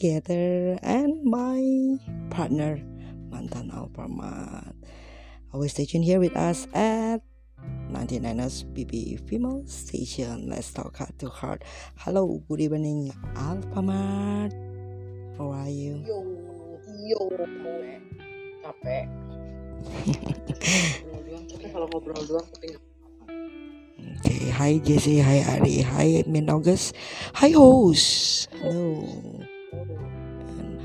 alligator, and my partner, Mantan Alpamat. Always stay tuned here with us at 99ers BB Female Station. Let's talk heart to heart. Hello, good evening, Alphamart. How are you? yo yo capek doang tapi kalau ngobrol doang tapi nggak Okay, hi Jesse, hi Ari, hi Min August, hi host, hello, and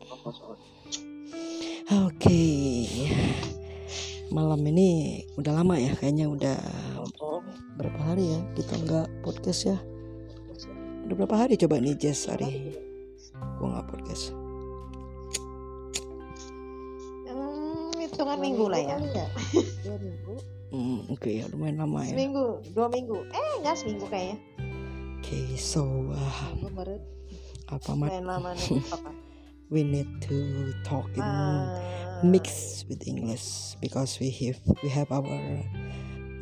apa soal Oke, malam ini udah lama ya, kayaknya udah berapa hari ya kita nggak podcast ya? Udah berapa hari coba nih Jess Ari? Gua nggak podcast. Hmm, hitungan minggu lah ya. Dua minggu. Hmm, oke ya lumayan lama ya. Seminggu, dua minggu. Eh, enggak seminggu kayaknya. Oke, so uh, apa mat? main lama nih. Apa? We need to talk in Ah, mix with English because we have we have our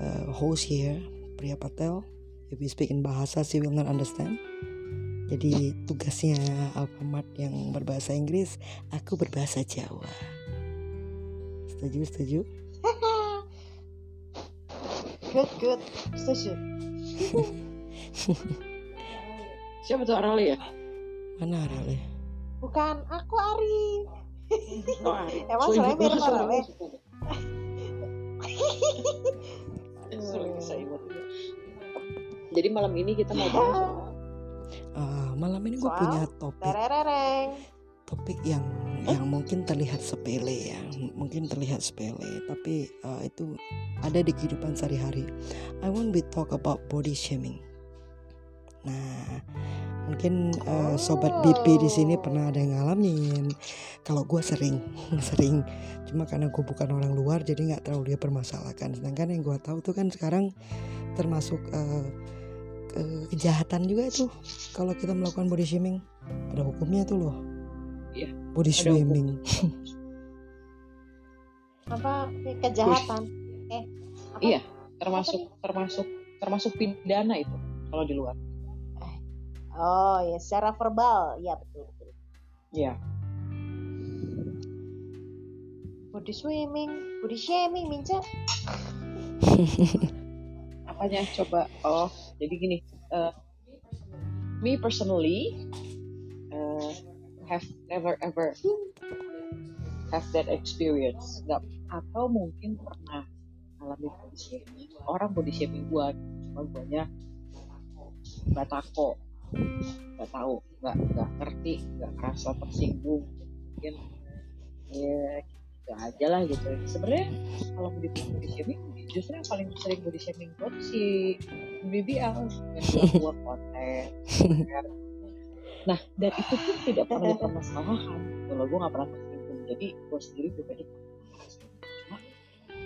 uh, host here Priya Patel. If we speak in bahasa, she will not understand. Jadi tugasnya Alfamart yang berbahasa Inggris, aku berbahasa Jawa. Setuju, setuju. Good, good. Setuju. siapa tuh Arali ya Mana Arale? Bukan aku Ari. oh, Ari. Emang suaranya mirip Arale? Eh, jadi malam ini kita mau bahas Ah, malam ini gue punya topik Terereng. topik yang yang mungkin terlihat sepele ya, mungkin terlihat sepele, tapi uh, itu ada di kehidupan sehari-hari. I want we talk about body shaming. Nah, mungkin uh, sobat BP di sini pernah ada yang ngalamin. Kalau gue sering, sering. Cuma karena gue bukan orang luar, jadi nggak terlalu dia permasalahkan. Sedangkan yang gue tahu tuh kan sekarang termasuk uh, ke- kejahatan juga itu. Kalau kita melakukan body shaming, ada hukumnya tuh loh. Iya, Body ada hukum. shaming. Apa kejahatan? Eh, apa? Iya. termasuk termasuk termasuk pidana itu kalau di luar Oh, ya secara verbal. Ya, betul. betul. Iya. Body swimming, body shaming, Minca. apanya coba oh jadi gini uh, me personally uh, have never ever have that experience. Nggak atau mungkin pernah alami body shaming. Orang body shaming gua cuma guanya nggak tako. Nggak tahu nggak nggak ngerti nggak merasa tersinggung. Mungkin ya gitu aja lah gitu. Sebenarnya kalau mau dibilang body shaming justru yang paling sering body shaming gue tuh si BBL yang buat konten. nah dan itu pun tidak pernah dipermasalahkan kalau gue nggak pernah tersinggung jadi gue sendiri pribadi tersinggung. cuma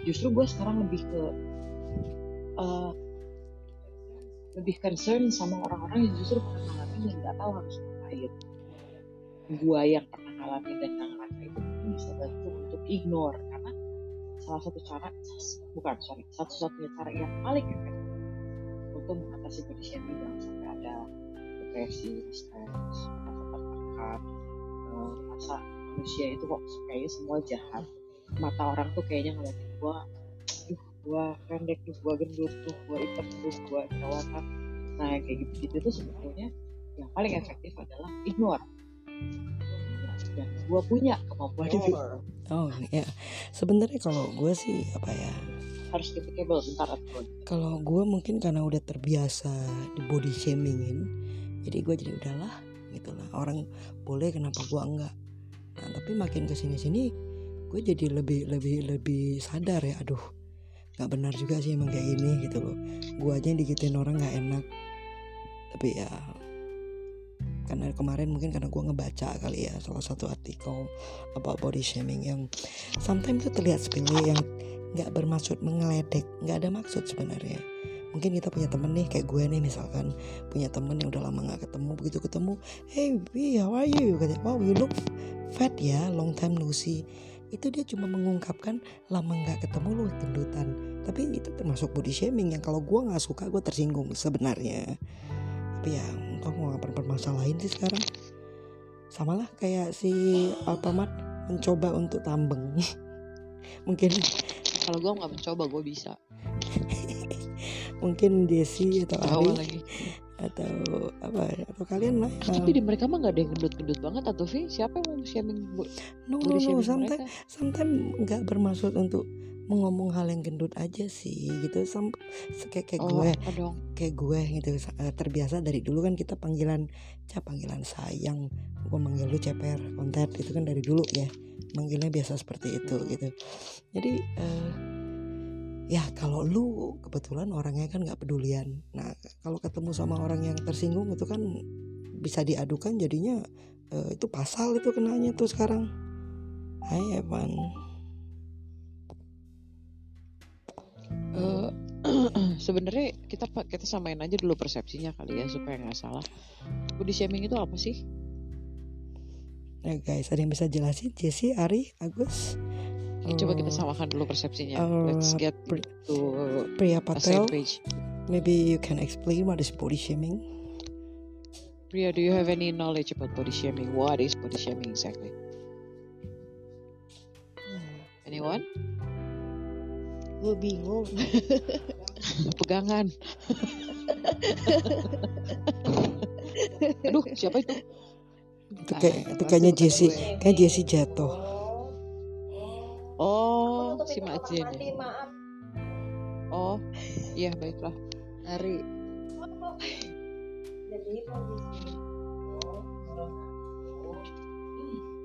justru gue sekarang lebih ke eh, lebih concern sama orang-orang yang justru pernah ngalamin dan nggak tahu harus ngapain gue yang pernah ngalamin dan nggak ngerasain itu mungkin bisa bantu untuk ignore karena salah satu cara bukan sorry satu-satunya cara yang paling efektif untuk mengatasi jangan sampai ada depresi, stres, rasa tertekan, eh, rasa manusia itu kok kayaknya semua jahat mata orang tuh kayaknya ngeliatin gua duh gua pendek tuh gua gendut tuh gua hitam tuh gua jerawatan nah kayak gitu-gitu tuh sebetulnya yang paling efektif adalah ignore dan gua punya kemampuan itu Oh ya, sebenarnya kalau gue sih apa ya? harus capable bentar Kalau gue mungkin karena udah terbiasa di body shamingin, jadi gue jadi udahlah gitu lah. Orang boleh kenapa gue enggak? Nah tapi makin ke sini sini, gue jadi lebih lebih lebih sadar ya. Aduh, nggak benar juga sih emang kayak gini gitu loh. Gue aja yang digitin orang nggak enak. Tapi ya karena kemarin mungkin karena gue ngebaca kali ya salah satu artikel about body shaming yang sometimes itu terlihat sepele yang nggak bermaksud mengeledek nggak ada maksud sebenarnya mungkin kita punya temen nih kayak gue nih misalkan punya temen yang udah lama nggak ketemu begitu ketemu hey B how are you? Katanya wow you look fat ya long time no see. Itu dia cuma mengungkapkan lama nggak ketemu lu gendutan. Tapi itu termasuk body shaming yang kalau gue nggak suka gue tersinggung sebenarnya. Tapi ya kok nggak pernah permasalahin sih sekarang. Samalah kayak si Alpamat mencoba untuk tambeng. Mungkin. Kalau gue nggak mencoba, gue bisa. mungkin Desi atau Tahu Ari lagi. atau apa atau kalian lah Tapi di mereka mah nggak ada yang gendut-gendut banget atau Vi? Siapa yang mau shaming bu- no no no sometimes sometimes nggak bermaksud untuk mengomong hal yang gendut aja sih gitu Sam, kayak kayak Oh, gue dong? kayak gue gitu eh, terbiasa dari dulu kan kita panggilan cap panggilan sayang gue manggil lu ceper kontet itu kan dari dulu ya manggilnya biasa seperti itu gitu jadi eh, ya kalau lu kebetulan orangnya kan nggak pedulian. Nah kalau ketemu sama orang yang tersinggung itu kan bisa diadukan jadinya eh, itu pasal itu kenanya tuh sekarang. Hai Evan. Eh, Sebenarnya kita kita samain aja dulu persepsinya kali ya supaya nggak salah. Body shaming itu apa sih? ya guys ada yang bisa jelasin? Jesse Ari Agus Coba kita Eh, samakan dulu persepsinya. eh, Let's get pri- to Priya Patel page. maybe you can explain what is body shaming Priya, do you have any knowledge about body shaming? What is body shaming exactly? Anyone? Gue bingung. Pegangan. Aduh, siapa itu? itu kayak itu kayaknya Jesse kayak Jesse jatuh si Mak Jen. mandi, maaf. Oh, iya baiklah. Ari Jadi kondisi.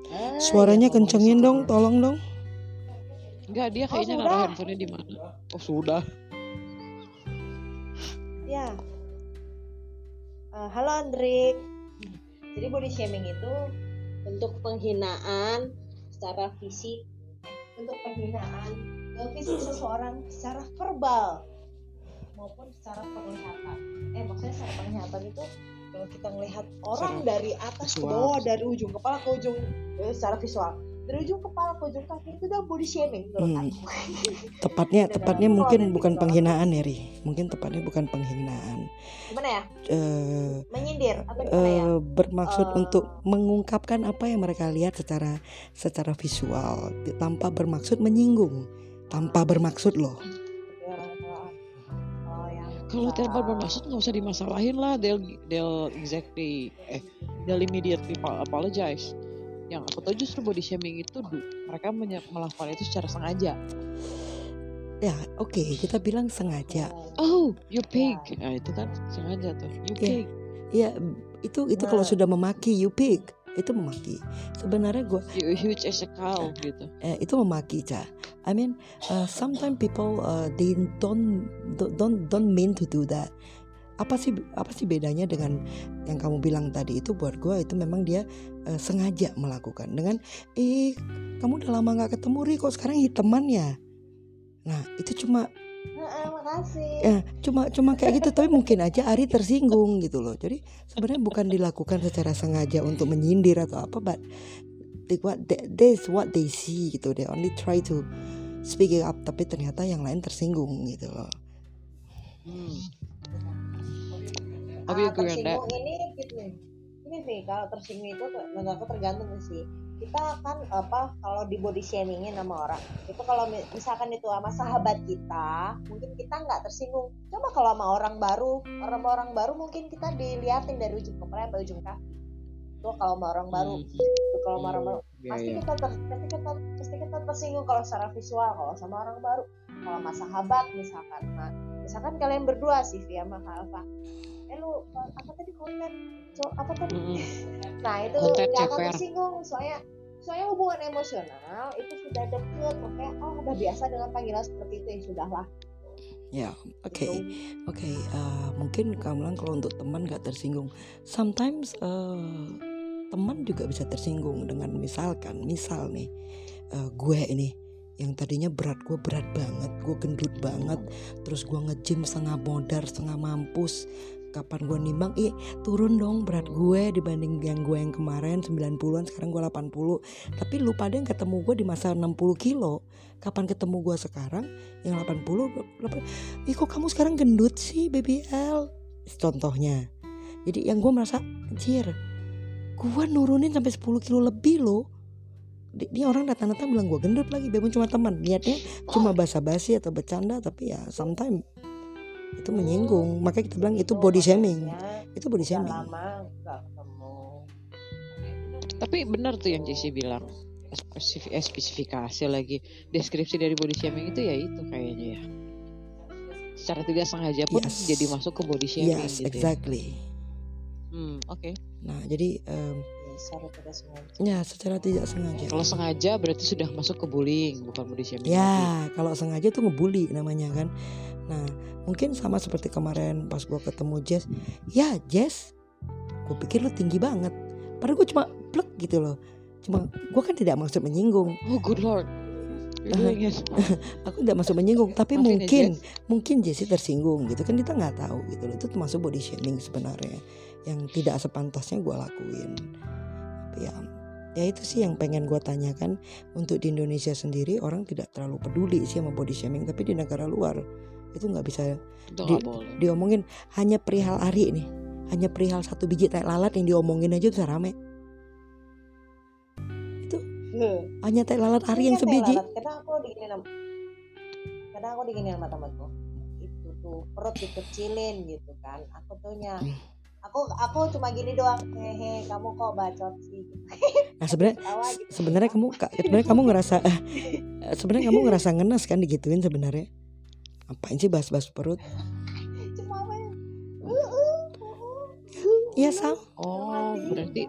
Ah, suaranya ya ngomong kencengin dong tolong dong Enggak, dia Oh, kayaknya sudah. naruh handphonenya di mana? Oh, sudah. Ya. Eh, halo Andrik. Jadi body shaming itu bentuk penghinaan secara fisik, bentuk penghinaan ke fisik seseorang secara verbal maupun secara penglihatan. Eh maksudnya secara penglihatan itu kalau kita melihat orang dari atas ke bawah, dari ujung kepala ke ujung eh, secara visual, dari ujung kepala ke ujung kaki itu udah body shaming menurut Hmm. aku. tepatnya tepatnya mungkin bukan penghinaan ya Ri mungkin tepatnya bukan penghinaan Gimana ya? eh Menyindir atau gimana ya? eh, bermaksud Eh, untuk mengungkapkan apa yang mereka lihat secara secara visual tanpa bermaksud menyinggung tanpa bermaksud loh. Oh, yang Kalau tanpa bermaksud nggak usah dimasalahin lah. They'll they'll exactly eh they'll immediately apo- apologize. Yang aku tahu justru body shaming itu du- mereka melakukan itu secara sengaja. ya oke kita bilang sengaja Oh, you pig. Nah, itu kan sengaja tuh. You Iya. pig. ya itu itu kalau Nah. sudah memaki you pig itu memaki sebenarnya gua You huge as a cow gitu. eh, itu memaki ca I mean uh, sometimes people uh, they don't don't don't mean to do that apa sih apa sih bedanya dengan yang kamu bilang tadi? Itu buat gue itu memang dia uh, sengaja melakukan. Dengan eh kamu udah lama nggak ketemu Ri kok sekarang hitaman ya? Nah itu cuma makasih. ya cuma cuma kayak gitu. Tapi mungkin aja Ari tersinggung gitu loh. Jadi sebenarnya bukan dilakukan secara sengaja untuk menyindir atau apa but they, what they, this what they see gitu. They only try to speak it up tapi ternyata yang lain tersinggung gitu loh. Hmm. On that? tersinggung ini gitu nih. Ini sih kalau tersinggung itu menurut aku tergantung sih. Kita kan apa kalau di body shamingin sama orang itu kalau mi- misalkan itu sama sahabat kita mungkin kita nggak tersinggung. Coba kalau sama orang baru orang orang baru mungkin kita diliatin dari ujung kepala sampai ujung kaki. Itu kalau sama orang baru. Hmm. Itu kalau sama orang baru Iya, pasti iya. kita ter- pasti kita pasti kita tersinggung kalau secara visual kalau sama orang baru kalau sama sahabat misalkan nah, misalkan kalian berdua sih via sama Alfa eh lu apa tadi konten so, apa tadi Mm-mm. nah itu nggak akan ceper. tersinggung soalnya soalnya hubungan emosional itu sudah deket makanya oh udah biasa dengan panggilan seperti itu ya sudahlah ya oke Gitu. oke eh, mungkin kamu kalau untuk teman nggak tersinggung sometimes eh, teman juga bisa tersinggung dengan misalkan misal nih eh, gue ini yang tadinya berat gue berat banget gue gendut banget terus gue nge-gym setengah modar setengah mampus kapan gue nimbang? Ih turun dong berat gue dibanding yang gue yang kemarin 90-an sekarang gue 80 tapi lu pada yang ketemu gue di masa 60 kilo. Kapan ketemu gue sekarang yang 80 80, ih kok kamu sekarang gendut sih baby L? Contohnya. Jadi yang gue merasa anjir gue nurunin sampai 10 kilo lebih loh. Di- dia orang datang-datang bilang gue gendut lagi memang cuma teman. Niatnya cuma basa-basi atau bercanda tapi ya sometimes itu menyinggung. Makanya kita bilang itu body shaming. Itu body shaming. lama nggak ketemu. Tapi benar tuh yang Jesse bilang. Spesifik eh, spesifikasi lagi. Deskripsi dari body shaming itu ya itu kayaknya ya. Secara tidak sengaja pun Yes. jadi masuk ke body shaming yes gitu ya. exactly. Hmm, oke. nah jadi ya, secara tidak sengaja ya secara tidak sengaja Kalau sengaja berarti sudah masuk ke bullying, bukan body shaming. lagi. Ya, kalau sengaja tuh ngebully namanya kan. Nah, mungkin sama seperti kemarin pas gue ketemu Jess. Ya, Jess, gue pikir lu tinggi banget. Padahal gue cuma plek gitu loh. Cuma gue kan tidak maksud menyinggung. Oh good lord. Aku tidak maksud menyinggung, tapi Maafin ya, mungkin mungkin Jessie tersinggung gitu kan kita nggak tahu gitu loh. Itu termasuk body shaming sebenarnya yang tidak sepantasnya gue lakuin. Ya ya itu sih yang pengen gue tanyakan untuk di Indonesia sendiri orang tidak terlalu peduli sih sama body shaming tapi di negara luar itu nggak bisa Itu Di- boleh. diomongin hanya perihal Ari nih hanya perihal satu biji tai lalat yang diomongin aja bisa rame hanya tai lalat Ari yang Iya, sebiji Teh Lalat. Kadang aku diginin sama kadang aku diginin sama temanku. Itu tuh perut dikecilin gitu kan. Aku tuh nya Hmm. Aku aku cuma gini doang. Hehe, kamu kok bacot sih. nah sebenarnya gitu. sebenarnya kamu ka- sebenarnya kamu ngerasa eh, sebenarnya kamu ngerasa ngenes kan digituin sebenarnya apain sih bahas-bahas perut cuma apa ya? Uh, uh, uh. Iya sam Oh berarti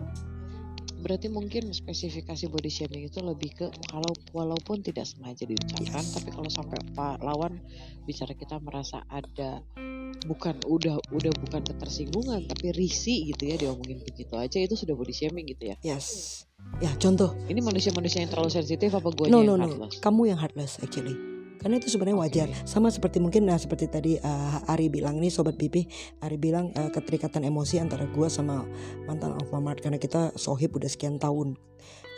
berarti mungkin spesifikasi body shaming itu lebih ke kalau walaupun tidak sengaja diucapkan Yes. tapi kalau sampai lawan bicara kita merasa ada bukan udah udah bukan ketersinggungan tapi risih gitu ya diomongin begitu aja itu sudah body shaming gitu ya? Yes. Ya contoh. Ini manusia-manusia yang terlalu sensitif apa gue no yang no no. heartless? kamu yang heartless actually karena itu sebenarnya wajar. Sama seperti mungkin nah seperti tadi uh, Ari bilang ini sobat Bibi Ari bilang uh, keterikatan emosi antara gua sama mantan Alfamart karena kita sohib udah sekian tahun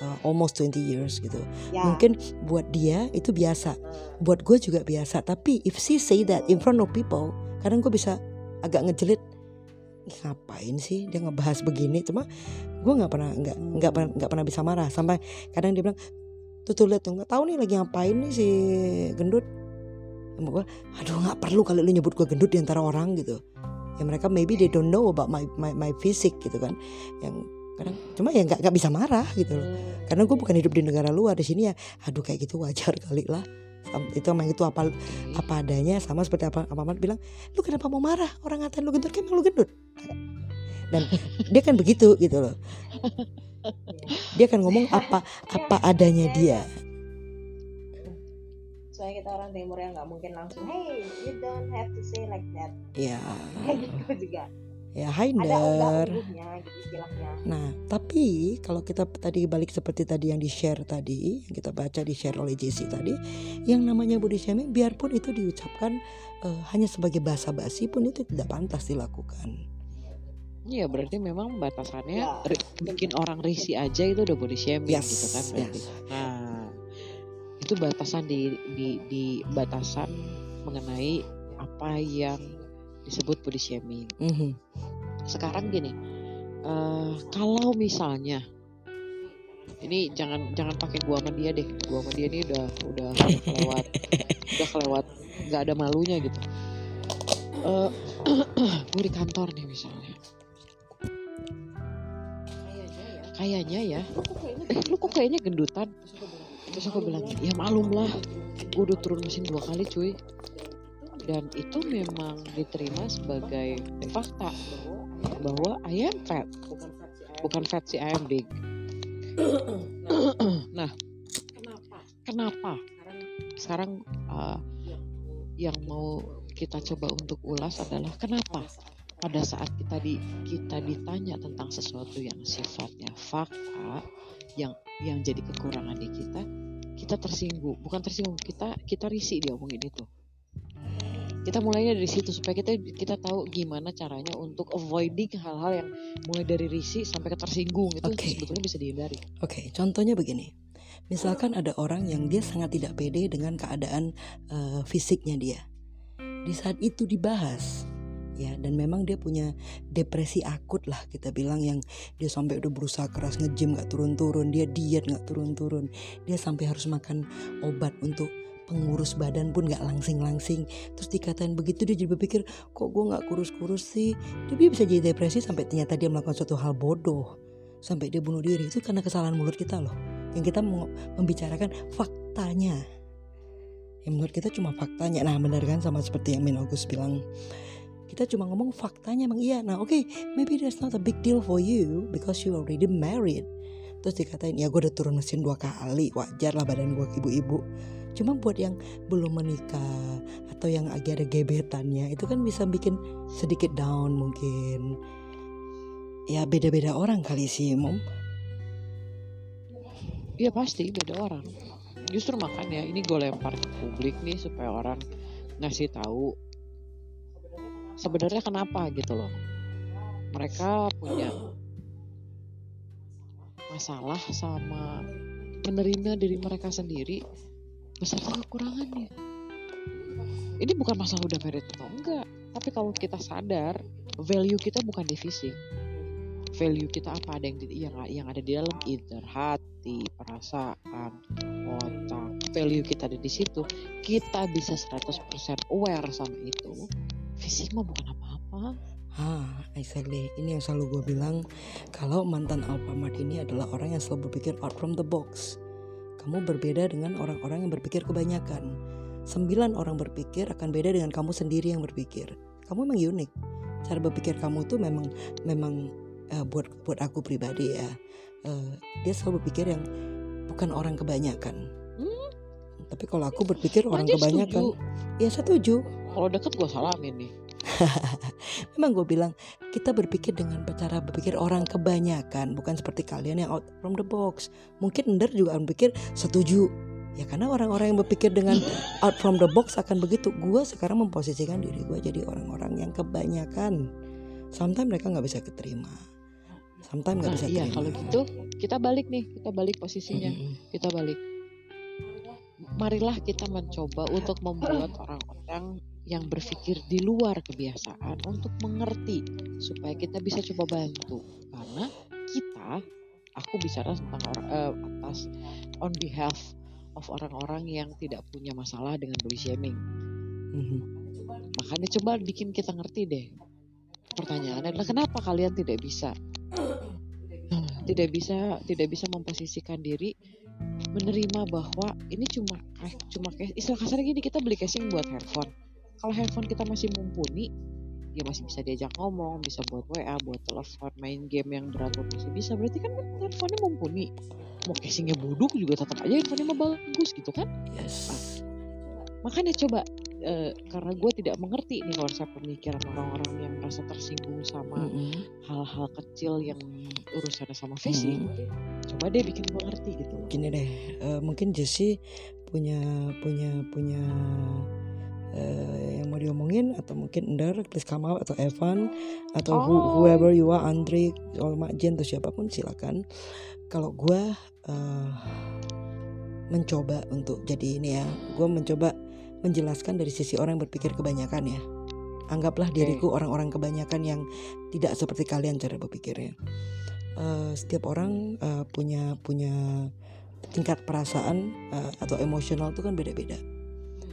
uh, almost 20 years gitu. Ya. mungkin buat dia itu biasa. Buat gue juga biasa. Tapi if she say that in front of people kadang gue bisa agak ngejelit "Ih, ngapain sih dia ngebahas begini? Cuma gue nggak pernah nggak nggak pernah nggak pernah bisa marah. Sampai kadang dia bilang tuh tuh lihat tuh nggak tahu nih lagi ngapain nih si gendut. Gue aduh nggak perlu kali lu nyebut gue gendut di antara orang gitu. Ya mereka maybe they don't know about my my, my physique gitu kan. Yang kadang cuma ya nggak nggak bisa marah gitu loh. Hmm. karena gue bukan hidup di negara luar di sini ya aduh kayak gitu wajar kali lah. Itu emang itu apa apa adanya sama seperti apa apa bilang lu kenapa mau marah? Orang ngatain lu gendut kan lu gendut dan dia kan begitu gitu loh dia kan ngomong apa apa adanya dia Soalnya kita orang timur yang nggak mungkin langsung, hey, you don't have to say like that. ya Kayak gitu juga. ya Ada Hinder gitu. Nah, tapi kalau kita tadi balik seperti tadi yang di share tadi, yang kita baca di share oleh Jesse tadi, yang namanya body shaming, biarpun itu diucapkan eh, hanya sebagai basa-basi pun itu tidak pantas dilakukan. Iya berarti memang batasannya Ya. bikin orang risih aja itu udah body shaming Yes, gitu kan berarti. yes. Nah itu batasan di, di di batasan mengenai apa yang disebut body shaming. Mhm. Sekarang gini, eh, kalau misalnya ini jangan jangan pakai gua sama dia deh, gua sama dia ini udah udah udah kelewat udah kelewat nggak ada malunya gitu. Eh gue di kantor nih misalnya. Kayaknya ya. Eh lu kok kayaknya gendutan? Terus aku bilang ya malum lah. Gue udah turun mesin dua kali cuy. Dan itu memang diterima sebagai fakta bahwa I am fat. Bukan fat si I big. Nah kenapa? Sekarang uh, yang mau kita coba untuk ulas adalah kenapa pada saat kita di kita ditanya tentang sesuatu yang sifatnya fakta yang yang jadi kekurangan di kita kita tersinggung bukan tersinggung kita kita risih dia omongin itu kita mulainya dari situ supaya kita kita tahu gimana caranya untuk avoiding hal-hal yang mulai dari risih sampai ke tersinggung itu Oke. sebetulnya bisa dihindari Oke, contohnya begini. Misalkan ada orang yang dia sangat tidak pede dengan keadaan eh, fisiknya dia. Di saat itu dibahas, ya, dan memang dia punya depresi akut lah kita bilang yang dia sampai udah berusaha keras nge-gym nggak turun-turun, dia diet nggak turun-turun, dia sampai harus makan obat untuk pengurus badan pun nggak langsing-langsing. Terus dikatain begitu dia jadi berpikir kok gue nggak kurus-kurus sih? Dia bisa jadi depresi sampai ternyata dia melakukan suatu hal bodoh sampai dia bunuh diri. Itu karena kesalahan mulut kita loh yang kita membicarakan faktanya. Yang menurut kita cuma faktanya. Nah benar kan? Sama seperti yang Min August bilang kita cuma ngomong faktanya emang iya. Nah oke maybe that's not a big deal for you because you already married. Terus dikatain ya gue udah turun mesin dua kali wajar lah badan gue ibu-ibu. Cuma buat yang belum menikah atau yang lagi ada gebetannya itu kan bisa bikin sedikit down mungkin. Ya beda-beda orang kali sih mom. Iya pasti beda orang. Justru makanya ini gue lempar ke publik nih supaya orang ngasih tahu sebenarnya kenapa gitu loh. Mereka punya masalah sama menerima diri mereka sendiri beserta kekurangannya. Ini bukan masalah udah merit atau enggak, tapi kalau kita sadar value kita bukan di fisik. Value kita apa ada yang yang yang ada di dalam either hati, perasaan, otak. Value kita ada di situ. Kita bisa 100% aware sama itu. Fisik mah bukan apa-apa. Ah, exactly. Ini yang selalu gue bilang kalau mantan Alfamart ini adalah orang yang selalu berpikir out from the box. Kamu berbeda dengan orang-orang yang berpikir kebanyakan. Sembilan orang berpikir akan beda dengan kamu sendiri yang berpikir. Kamu memang unik. Cara berpikir kamu tuh memang memang eh, buat buat aku pribadi ya. eh, dia selalu berpikir yang bukan orang kebanyakan. Hmm, Tapi kalau aku berpikir orang kebanyakan, ya setuju. Kalau deket gue salamin nih. Memang gue bilang kita berpikir dengan cara berpikir orang kebanyakan bukan seperti kalian yang out from the box. Mungkin Ender juga akan berpikir setuju. Ya karena orang-orang yang berpikir dengan out from the box akan begitu. Gue sekarang memposisikan diri gue jadi orang-orang yang kebanyakan. Sometimes mereka nggak bisa keterima. Sometimes nggak Nah bisa iya terima. kalau gitu kita balik nih, kita balik posisinya. Mm-mm. Kita balik. Marilah kita mencoba untuk membuat orang-orang yang berpikir di luar kebiasaan untuk mengerti supaya kita bisa coba bantu. Karena kita aku bicara tentang orang eh, atas on behalf of orang-orang yang tidak punya masalah dengan body shaming. Mhm. makanya coba bikin kita ngerti deh. Pertanyaannya adalah kenapa kalian tidak bisa? Tidak bisa tidak bisa memposisikan diri menerima bahwa ini cuma eh, cuma kayak istilah kasarnya gini kita beli casing buat handphone kalau handphone kita masih mumpuni dia masih bisa diajak ngomong bisa buat WA buat telepon main game yang berat pun masih bisa. Berarti kan handphonenya mumpuni. Mau casingnya buduk juga tetap aja handphonenya mah bagus gitu kan? Yes. makanya coba eh, karena gue tidak mengerti nih konsep pemikiran orang-orang yang merasa tersinggung sama hal-hal kecil yang urusannya sama fisik Mm-mm. coba deh bikin gue ngerti gitu. Gini deh eh, mungkin Jesse punya punya punya eh, yang mau diomongin atau mungkin Ender, please come out atau Evan atau who- Oh. whoever you are Andre, Olma Jen atau siapa pun silakan. Kalau gue eh, mencoba untuk jadi ini ya, gue mencoba menjelaskan dari sisi orang yang berpikir kebanyakan ya. Anggaplah diriku orang-orang kebanyakan yang tidak seperti kalian cara berpikirnya. Eh, setiap orang eh, punya punya tingkat perasaan eh, atau emosional itu kan beda-beda.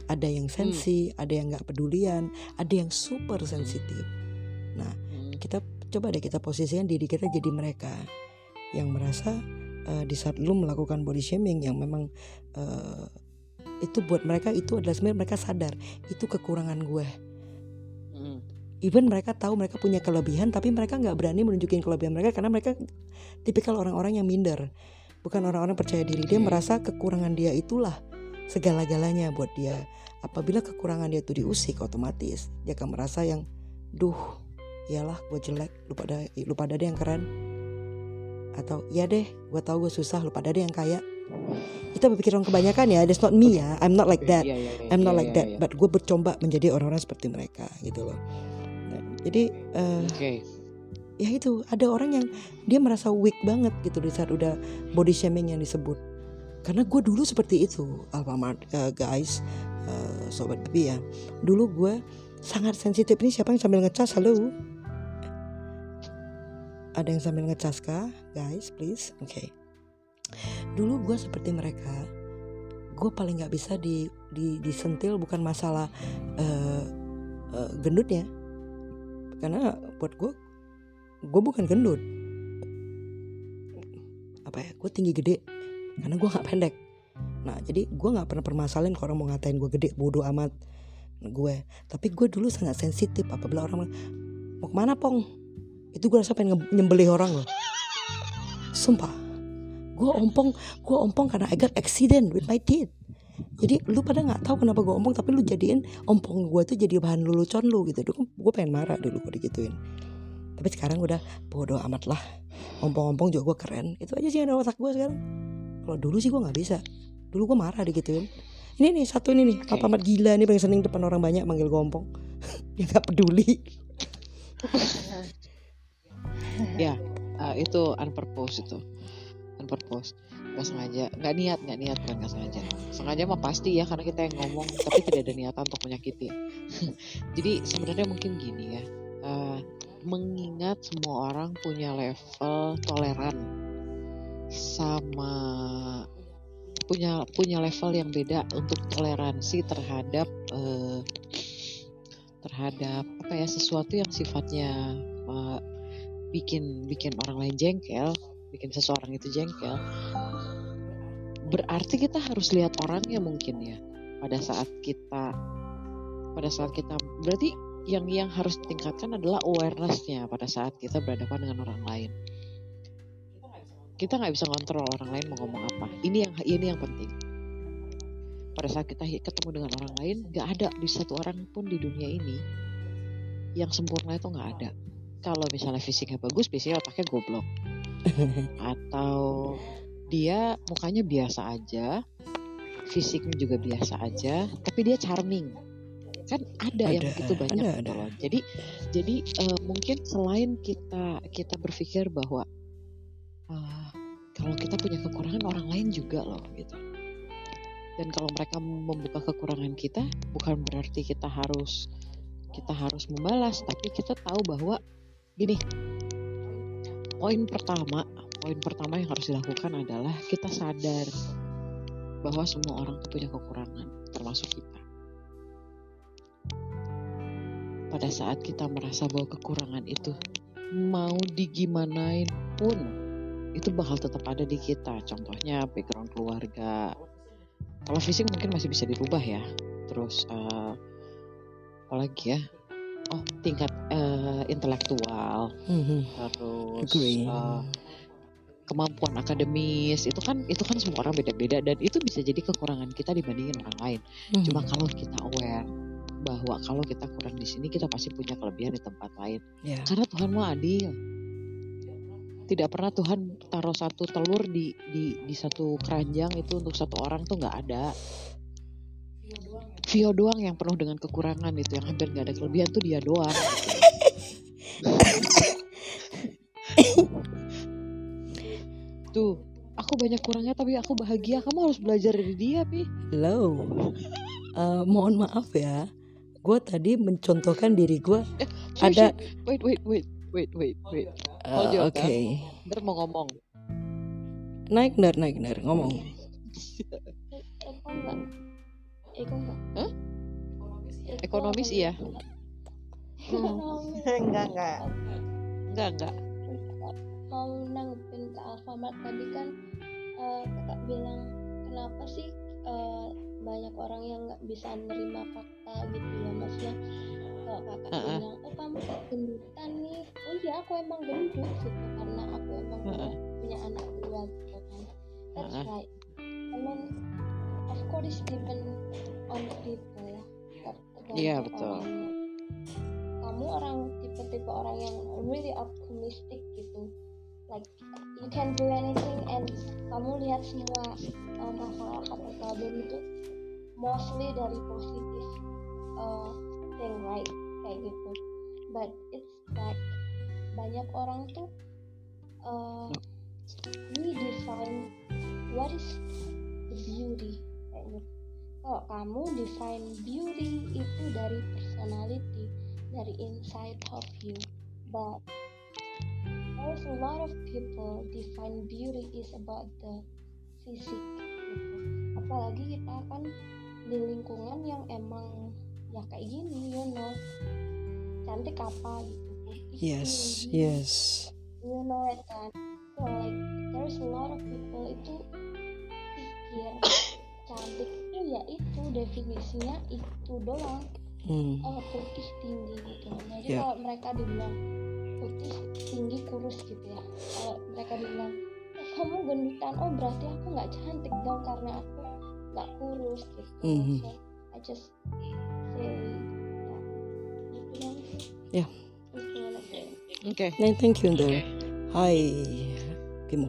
Ada yang sensi, ada yang nggak pedulian, ada yang super sensitif. Hmm. Kita coba deh kita posisikan diri kita jadi mereka yang merasa eh, di saat lu melakukan body shaming yang memang eh, itu buat mereka itu adalah sebenarnya mereka sadar itu kekurangan gue. Hmm. Even mereka tahu mereka punya kelebihan tapi mereka nggak berani menunjukin kelebihan mereka karena mereka tipikal orang-orang yang minder. Bukan orang-orang percaya diri. Dia Hmm. merasa kekurangan dia itulah segala-galanya buat dia. Apabila kekurangan dia itu diusik otomatis dia akan merasa yang duh, iyalah gue jelek, lu pada lu pada deh yang keren. Atau iya deh, gue tahu gue susah, lu pada deh yang kaya. kita berpikiran kebanyakan ya that's not me ya I'm not like that Iya, iya, iya, I'm not like that but gue bercoba menjadi orang-orang seperti mereka gitu loh Nah, jadi eh, Oke. ya itu ada orang yang dia merasa weak banget gitu di saat udah body shaming yang disebut karena gue dulu seperti itu Alfamart eh, guys eh, sobat bebi ya. Dulu gue sangat sensitif. Ini siapa yang sambil ngecas? Halo? Ada yang sambil ngecas kah? Guys please. Oke. Dulu gue seperti mereka gue paling nggak bisa di, di disentil bukan masalah eh, eh, gendutnya karena buat gue gue bukan gendut. Apa ya? Gue tinggi gede karena gue nggak pendek. Nah jadi gue nggak pernah permasalahin kalau orang mau ngatain gue gede bodoh amat. Gue tapi gue dulu sangat sensitif apabila orang mau ke mana pong? Itu gue rasa pengen nge- nyembelih orang loh. Sumpah. Gue ompong gue ompong karena I got accident with my teeth. Jadi lu pada nggak tahu kenapa gue ompong tapi lu jadiin ompong gue tuh jadi bahan lelucon lu gitu. Gue pengen marah dulu gue digituin. Tapi sekarang udah bodoh amat lah. Ompong-ompong juga gue keren. Itu aja sih yang ada otak gue sekarang kalau dulu sih gue nggak bisa dulu gue marah digituin ini nih satu ini nih Oke. apa amat gila nih paling seneng depan orang banyak manggil gue ompong dia nggak peduli Ya, eh, itu unpurpose itu. Unpurpose. Gak sengaja, nggak niat, nggak niat bukan nggak sengaja. Sengaja mah pasti ya karena kita yang ngomong, tapi tidak ada niatan untuk menyakiti. Jadi sebenarnya mungkin gini ya, eh, mengingat semua orang punya level toleran sama punya punya level yang beda untuk toleransi terhadap eh, terhadap apa ya sesuatu yang sifatnya eh, bikin bikin orang lain jengkel, bikin seseorang itu jengkel. Berarti kita harus lihat orangnya mungkin ya pada saat kita pada saat kita berarti yang yang harus ditingkatkan adalah awarenessnya pada saat kita berhadapan dengan orang lain. Kita nggak bisa kontrol orang lain mau ngomong apa. Ini yang ini yang penting. Pada saat kita ketemu dengan orang lain, nggak ada di satu orang pun di dunia ini yang sempurna itu nggak ada kalau misalnya fisiknya bagus biasanya otaknya goblok atau dia mukanya biasa aja fisiknya juga biasa aja tapi dia charming kan ada, yang Ada, begitu banyak ada, gitu ada. loh jadi jadi eh, mungkin selain kita kita berpikir bahwa ah, kalau kita punya kekurangan orang lain juga loh gitu. Dan kalau mereka membuka kekurangan kita bukan berarti kita harus kita harus membalas tapi kita tahu bahwa gini poin pertama poin pertama yang harus dilakukan adalah kita sadar bahwa semua orang punya kekurangan termasuk kita. Pada saat kita merasa bahwa kekurangan itu mau digimanain pun itu bakal tetap ada di kita. Contohnya background keluarga. Kalau fisik mungkin masih bisa dirubah ya. Terus eh, apalagi ya? Oh tingkat eh, intelektual. Mhm. terus Agree. eh, kemampuan akademis. Itu kan itu kan semua orang beda-beda. Dan itu bisa jadi kekurangan kita dibandingin orang lain. Mhm. cuma kalau kita aware bahwa kalau kita kurang di sini kita pasti punya kelebihan di tempat lain. Ya. karena Tuhan mau adil tidak pernah Tuhan taruh satu telur di di di satu keranjang itu untuk satu orang tuh nggak ada Vio doang yang penuh dengan kekurangan itu yang hampir nggak ada kelebihan tuh dia doang tuh aku banyak kurangnya tapi aku bahagia kamu harus belajar dari dia pi Hello. Eh, mohon maaf ya. Gue tadi mencontohkan diri gue Sorry, ada. wait wait wait wait wait wait eh, your Oke. Ntar mau ngomong. Naik nar naik nar ngomong. Eko enggak Eko enggak Hah? Eko ekonomis iya? Enggak enggak. Enggak enggak. Mau nanggepin ke Alfamart tadi kan eh, kakak bilang kenapa sih eh, banyak orang yang nggak bisa nerima fakta? Gitu ya maksudnya kalau kakak Heeh. bilang oh kamu kok gendutan nih oh iya aku emang gendut gitu karena aku emang Heeh. punya anak dua gitu kan that's Heeh. right I mean of course depend on people ya Iya, betul. orangnya. kamu orang tipe-tipe orang yang really optimistic gitu like you can do anything and kamu lihat semua uh, masalah atau problem itu mostly dari positif uh, thing right? Kayak gitu. But it's like banyak orang tuh uh, we define what is the beauty kayak gitu. Kalau kamu define beauty itu dari personality dari inside of you. But there's a lot of people define beauty is about the fisik gitu. Apalagi kita kan di lingkungan yang emang ya kayak gini you know cantik apa gitu Yes, yes. you know it kan so like there's a lot of people itu pikir cantik itu ya itu definisinya itu doang Hmm. oh putih tinggi gitu jadi Ya. kalau mereka dibilang putih tinggi kurus gitu ya kalau mereka dibilang "Eh, kamu gendutan oh berarti aku nggak cantik dong karena aku nggak kurus gitu Mhm. so I just Ya. Oke. Nah, thank you, Ndel. Hai, Kimo.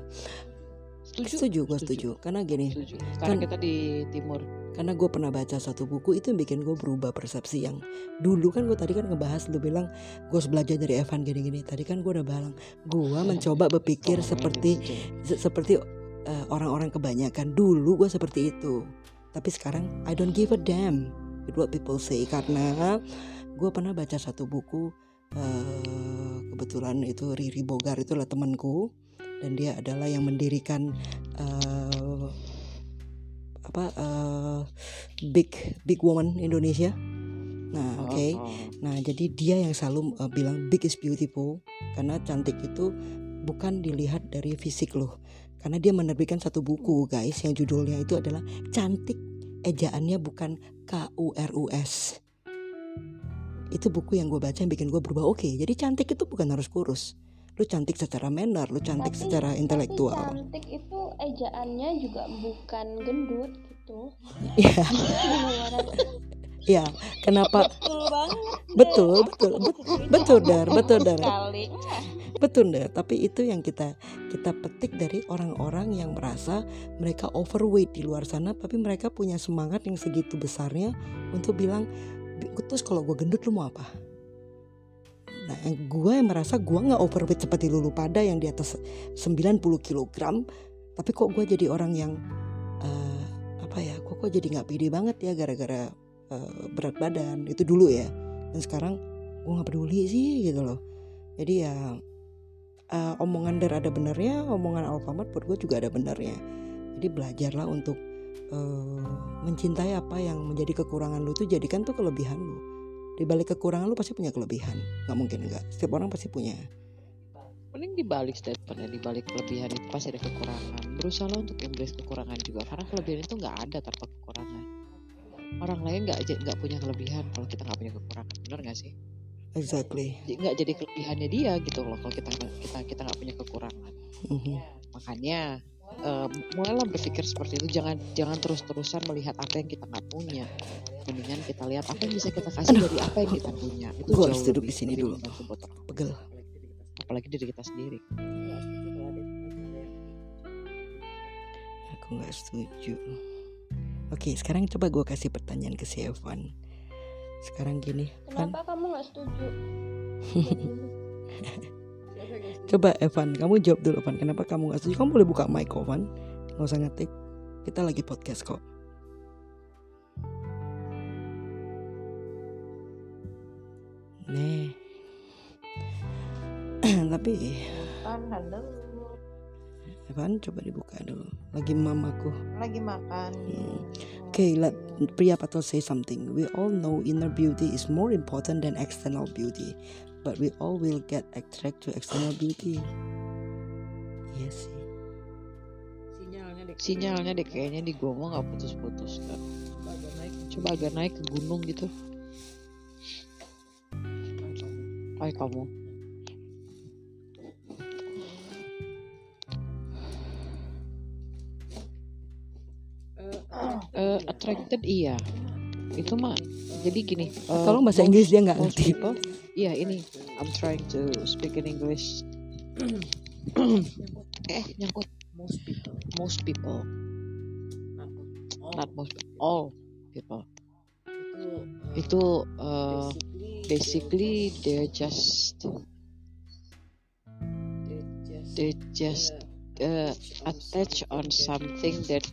Setuju. Setuju, gue setuju. Karena gini, Setuju. Karena Kan- kita di timur. karena gue pernah baca satu buku itu yang bikin gue berubah persepsi yang dulu kan gue tadi kan ngebahas lu bilang gue harus belajar dari Evan gini-gini tadi kan gue udah bilang gue mencoba berpikir seperti se- seperti eh, orang-orang kebanyakan dulu gue seperti itu tapi sekarang I don't give a damn with what people say karena gue pernah baca satu buku eh, kebetulan itu Riri Bogar itulah temanku dan dia adalah yang mendirikan eh, apa eh, big big woman Indonesia nah oke Oh, Nah, jadi dia yang selalu uh, bilang big is beautiful karena cantik itu bukan dilihat dari fisik loh. Karena dia menerbitkan satu buku, guys, yang judulnya itu adalah Cantik ejaannya bukan K U R U S. Itu buku yang gue baca yang bikin gue berubah. Oke, jadi cantik itu bukan harus kurus. Lu cantik secara manner, lu cantik Tapi- secara intelektual. tapi cantik itu ejaannya juga bukan gendut gitu Iya, iya. Kenapa? betul banget Betul, betul, bet- betul, Dar, betul, Dar. Betul deh, tapi itu yang kita kita petik dari orang-orang yang merasa mereka overweight di luar sana, tapi mereka punya semangat yang segitu besarnya untuk bilang, "Bi- terus kalau gue gendut lu mau apa? Nah, yang gue yang merasa gue nggak overweight seperti lulu pada yang di atas 90 kg, tapi kok gue jadi orang yang eh, apa ya? Kok kok jadi nggak pede banget ya gara-gara eh, berat badan itu dulu ya, dan sekarang gue nggak peduli sih gitu loh. Jadi ya eh, omongan Der ada benernya, omongan Alfamart buat gue juga ada benernya. Jadi belajarlah untuk eh, mencintai apa yang menjadi kekurangan lu tuh jadikan tuh kelebihan lu. Di balik kekurangan lu pasti punya kelebihan, nggak mungkin enggak. Setiap orang pasti punya. Mending dibalik statementnya, dibalik kelebihan itu pasti ada kekurangan. Berusaha untuk embrace kekurangan juga, karena kelebihan itu nggak ada tanpa kekurangan. Orang lain nggak aja- nggak punya kelebihan kalau kita nggak punya kekurangan, benar nggak sih? Exactly. Nggak jadi kelebihannya dia gitu loh kalau kita kita kita nggak punya kekurangan. Mhm. Makanya eh, mulailah berpikir seperti itu. Jangan jangan terus-terusan melihat apa yang kita nggak punya. Mendingan kita lihat apa yang bisa kita kasih dari apa yang kita punya. Itu Gua harus jauh duduk di sini dulu. Pegel. Apalagi diri kita sendiri. Aku nggak setuju. Oke, sekarang coba gue kasih pertanyaan ke si Evan. Sekarang gini, kenapa kamu nggak setuju Coba Evan, kamu jawab dulu Evan. Kenapa kamu nggak setuju? Kamu boleh buka mic kok, Evan. Nggak usah ngetik. Kita lagi podcast kok. Nih. Tapi kan halo Evan coba dibuka dulu. Lagi mamaku. lagi makan Hmm. Okay, let Priya Patel say something. We all know inner beauty is more important than external beauty, but we all will get attracted to external beauty. Iya sih. Sinyalnya deh kayaknya di Gomo nggak putus-putus kan. Coba agak naik ke gunung gitu. Hai kamu. Eh, attracted iya. Itu mah jadi gini. eh, Tolong bahasa Inggris dia nggak ngerti. people- Iya ini. I'm trying to speak in English. eh nyangkut. Most people. Most people. Not all, not most all people. Itu uh, itu uh, basically they're just they just uh, attach on something that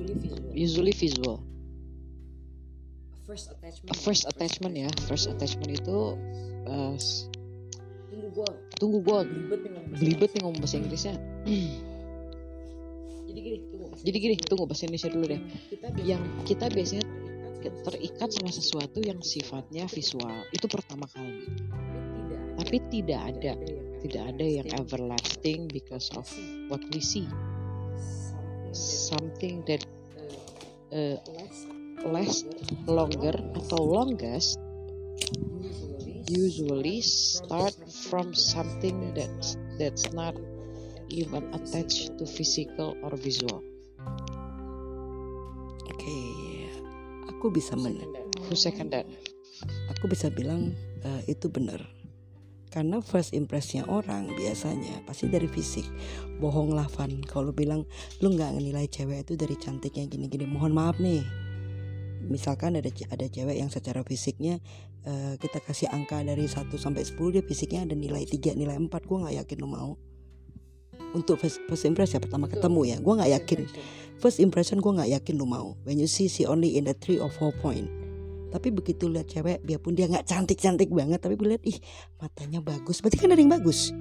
usually visual. usually visual first attachment. First attachment ya. First attachment itu uh, tunggu gua. tunggu gua. Belibet nih ngomong bahasa Inggrisnya. Inggris. jadi gini tunggu jadi gini tunggu bahasa Indonesia dulu deh. Kita yang kita biasanya terikat sama sesuatu yang sifatnya visual. Itu pertama kali. Tapi tidak tapi tidak ada. tidak ada yang everlasting because of what we see. something that uh, last longer atau longest usually start from something that's that's not even attached to physical or visual. Oke aku bisa men who second that? aku bisa bilang eh, itu benar. Karena first impressionnya orang biasanya pasti dari fisik. Bohong lah Van. Kalau bilang lu nggak nilai cewek itu dari cantiknya gini-gini. Mohon maaf nih misalkan ada ada cewek yang secara fisiknya eh, kita kasih angka dari 1 sampai 10 dia fisiknya ada nilai 3 nilai 4 gua nggak yakin lu mau. Untuk first, first impression ya pertama ketemu ya gua nggak yakin. First impression gua nggak yakin lu mau. When you see she only in the 3 or 4 point. Tapi begitu lihat cewek biarpun dia nggak cantik cantik banget tapi lihat ih matanya bagus. Berarti kan ada yang bagus.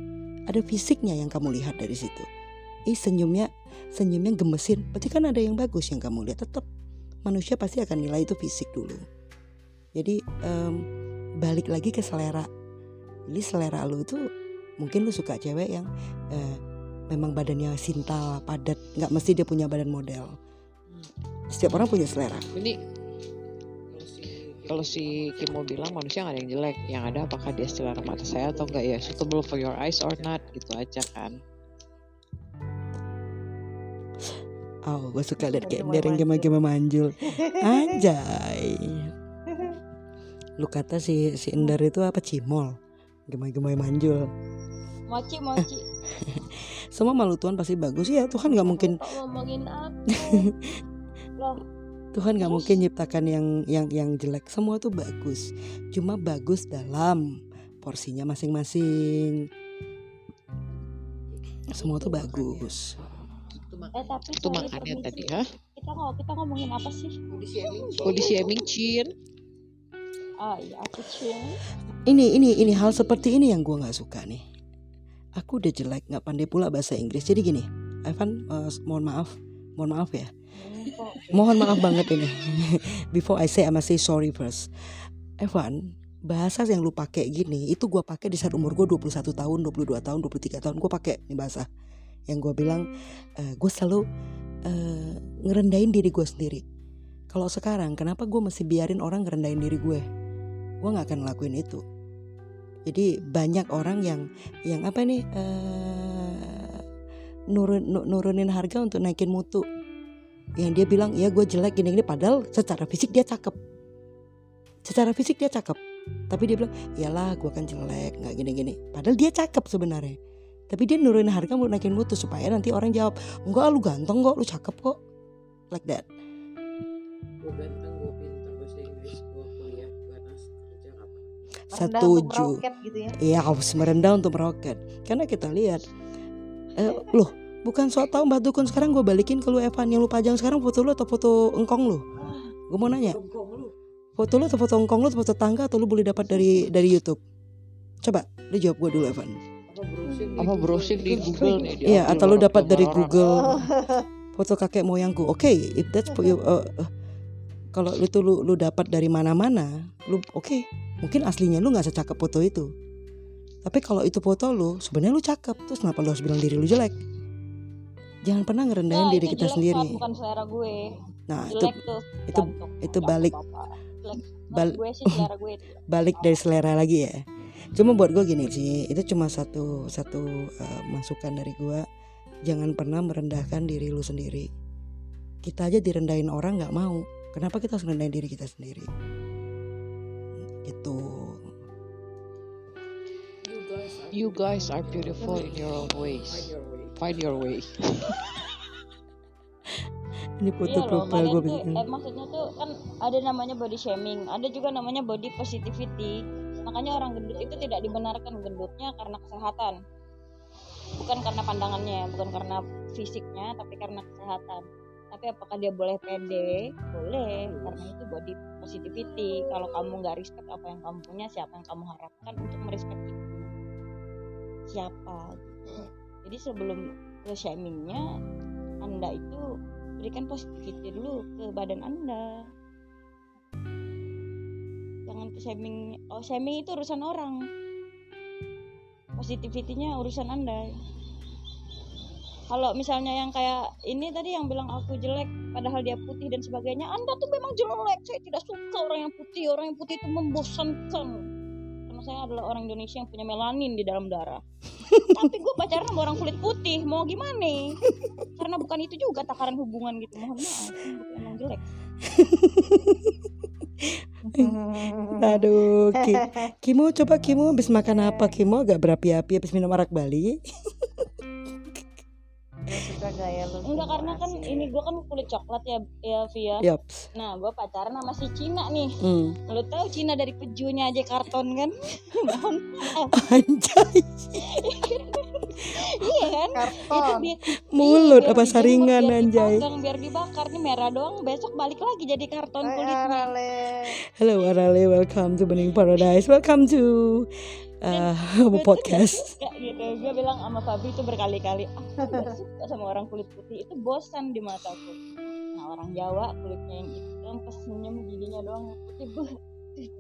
Ada fisiknya yang kamu lihat dari situ. Ih senyumnya senyumnya gemesin. Berarti kan ada yang bagus yang kamu lihat. Tetap manusia pasti akan nilai itu fisik dulu. Jadi em, balik lagi ke selera. Jadi selera lu itu mungkin lu suka cewek yang eh, memang badannya sintal padat nggak mesti dia punya badan model. Setiap orang punya selera. Ini kalau si Kimo bilang manusia nggak ada yang jelek. Yang ada apakah dia selera mata saya atau enggak ya suitable for your eyes or not gitu aja kan Oh, gue suka liat dia yang gema-gema manjul. Anjay. Lu kata si si Endar itu apa cimol? Gema-gema manjul. moci moci Semua malu Tuhan pasti bagus ya. Tuhan nggak mungkin ngomongin loh Tuhan nggak mungkin nyiptakan yang yang yang jelek. Semua tuh bagus. Cuma bagus dalam porsinya masing-masing. Semua tuh bagus. Eh tapi itu makannya tadi ha kita ngomong kita ngomongin apa sih body shaming chin ah iya aku cium Ini ini ini hal seperti ini yang gua nggak suka nih. Aku udah jelek nggak pandai pula bahasa Inggris. Jadi gini, Evan, eh, mohon maaf, mohon maaf ya. Mohon maaf banget ini. Before I say, I must say sorry first. Evan, bahasa yang lu pakai gini, itu gua pakai di saat umur gua 21 tahun, 22 tahun, 23 tahun. Gua pakai ini bahasa. Yang gua bilang, eh, gue selalu eh, ngerendahin diri gue sendiri. Kalau sekarang, kenapa gue masih biarin orang ngerendahin diri gue? Gue nggak akan ngelakuin itu. Jadi banyak orang yang yang apa nih eh, nurun nu- nurunin harga untuk naikin mutu yang dia bilang ya gue jelek gini-gini padahal secara fisik dia cakep secara fisik dia cakep tapi dia bilang iyalah gue kan jelek nggak gini-gini padahal dia cakep sebenarnya tapi dia nurunin harga mau naikin mutu supaya nanti orang jawab enggak lu ganteng kok lu cakep kok. Like that. Gue ganteng gue pintar bahasa Inggris gue kuliah gue anak kerja apa? Rendah untuk setuju meroket gitu ya. Iya harus merendah untuk meroket. Karena kita lihat eh, Loh bukan so tau Mbak Dukun sekarang gue balikin ke lu Evan. Yang lu pajang sekarang foto lu atau foto engkong lu? Gue mau nanya. Foto lu atau foto engkong lu atau foto tangga Atau lu boleh dapat dari dari Youtube? Coba lu jawab gue dulu Evan apa browsing apa browsing di Google nih Iya atau lu dapat dari orang. Google Foto kakek moyangku Oke if that's for you uh, uh, Kalau itu lu, lu dapat dari mana-mana Lu oke Mungkin aslinya lu gak secakep foto itu Tapi kalau itu foto lu sebenarnya lu cakep Terus kenapa lu harus bilang diri lu jelek Jangan pernah ngerendahin Nah, diri itu kita jelek, sendiri bukan selera gue Nah itu jelek tuh itu gantung. itu Nggak balik. Jelek. bal- gue sih selera gue itu balik dari selera lagi ya. Cuma buat gue gini sih, itu cuma satu satu eh, masukan dari gue. Jangan pernah merendahkan diri lu sendiri. Kita aja direndahin orang nggak mau. Kenapa kita harus rendahin diri kita sendiri? Gitu. you guys You guys are beautiful in your own ways. Find your way. Find your way. Ini foto Iya kalian gue tuh, bikin. eh, maksudnya tuh kan ada namanya body shaming, ada juga namanya body positivity. Makanya orang gendut itu tidak dibenarkan gendutnya karena kesehatan, bukan karena pandangannya, bukan karena fisiknya, tapi karena kesehatan. Tapi apakah dia boleh pede? Boleh, karena itu body positivity. Kalau kamu nggak respect apa yang kamu punya, siapa yang kamu harapkan untuk merespek itu? Siapa? Jadi sebelum ke shamingnya, anda itu berikan positivity dulu ke badan anda jangan ke shaming oh shaming itu urusan orang. Positivity-nya urusan anda. Kalau misalnya yang kayak ini tadi yang bilang aku jelek padahal dia putih dan sebagainya anda tuh memang jelek. Saya tidak suka orang yang putih. Orang yang putih itu membosankan. Karena saya adalah orang Indonesia yang punya melanin di dalam darah. Tapi gue pacaran sama orang kulit putih. Mau gimana karena bukan itu juga takaran hubungan gitu. Mohon maaf emang jelek Aduh, Ki, Kimo coba Kimo habis makan apa Kimo agak berapi-api habis minum arak Bali. suka gaya lu. Enggak karena kan ini gue kan kulit coklat ya ya Via Yaps. nah gue pacaran sama si Cina nih. Hmm. lo tau Cina dari pejunya aja karton kan? Anjay, iya kan? Itu karton bi- mulut iya, biar apa saringan biar anjay. dipanggang, biar dibakar. Nih merah doang besok balik lagi jadi karton Hai, kulitnya. Arale. Hello Arale, welcome to Bening Paradise. Welcome to uh, Gua tuh podcast. gak suka gitu gue bilang sama Fabi itu berkali-kali aku gak suka sama orang kulit putih itu bosan di mataku nah orang Jawa kulitnya yang hitam pas senyum giginya doang banget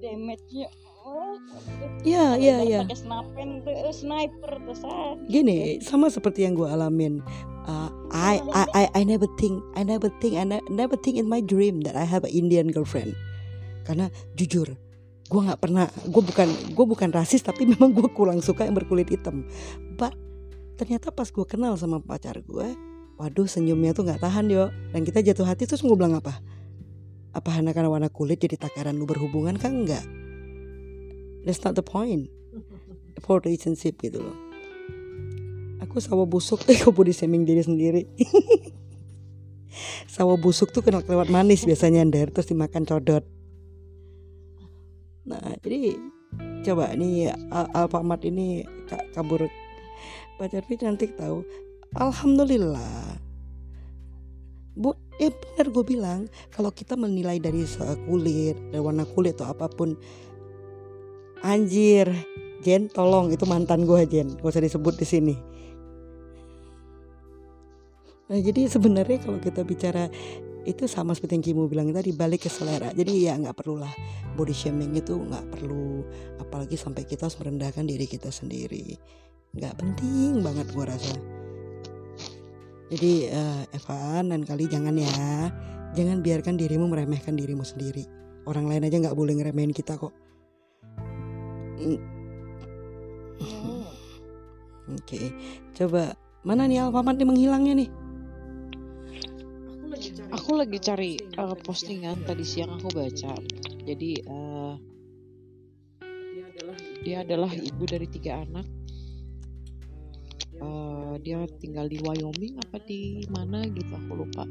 damage-nya oh, Ya, ya, ya. pakai sniper tuh eh, sniper San. Gini, sama seperti yang gue alamin. Uh, I, I, I, I never think, I never think, I ne- never think in my dream that I have an Indian girlfriend. Karena jujur, gue nggak pernah, gue bukan, gue bukan rasis, tapi memang gue kurang suka yang berkulit hitam. But ternyata pas gue kenal sama pacar gue, waduh senyumnya tuh nggak tahan yo. Dan kita jatuh hati terus gue bilang apa? Apa karena warna kulit jadi takaran lu berhubungan kan enggak? That's not the point for relationship gitu loh. Aku sawo busuk, eh kok body shaming diri sendiri. sawo busuk tuh kena lewat manis biasanya Nder, terus dimakan codot. Nah jadi coba nih Al- Alfamart ini kak kabur pacar Fi cantik tahu. Alhamdulillah. Bu, ya benar gue bilang kalau kita menilai dari kulit, dari warna kulit atau apa pun, anjir, Jen, tolong itu mantan gue Jen, gak usah disebut di sini. Nah jadi sebenarnya kalau kita bicara itu sama seperti yang Kimo bilang tadi balik ke selera. Jadi ya nggak perlulah body shaming itu nggak perlu, apalagi sampai kita harus merendahkan diri kita sendiri. Nggak penting banget gue rasa. Jadi eh, Evan dan kali jangan ya, jangan biarkan dirimu meremehkan dirimu sendiri. Orang lain aja nggak boleh ngeremehin kita kok. Mm. Oke, coba mana nih Alfamart nih menghilangnya nih? Aku lagi cari. Aku lagi cari uh, postingan tadi siang aku baca. Jadi uh, Dia adalah dia adalah ibu dari tiga anak. Uh, dia tinggal di Wyoming apa di mana gitu aku lupa.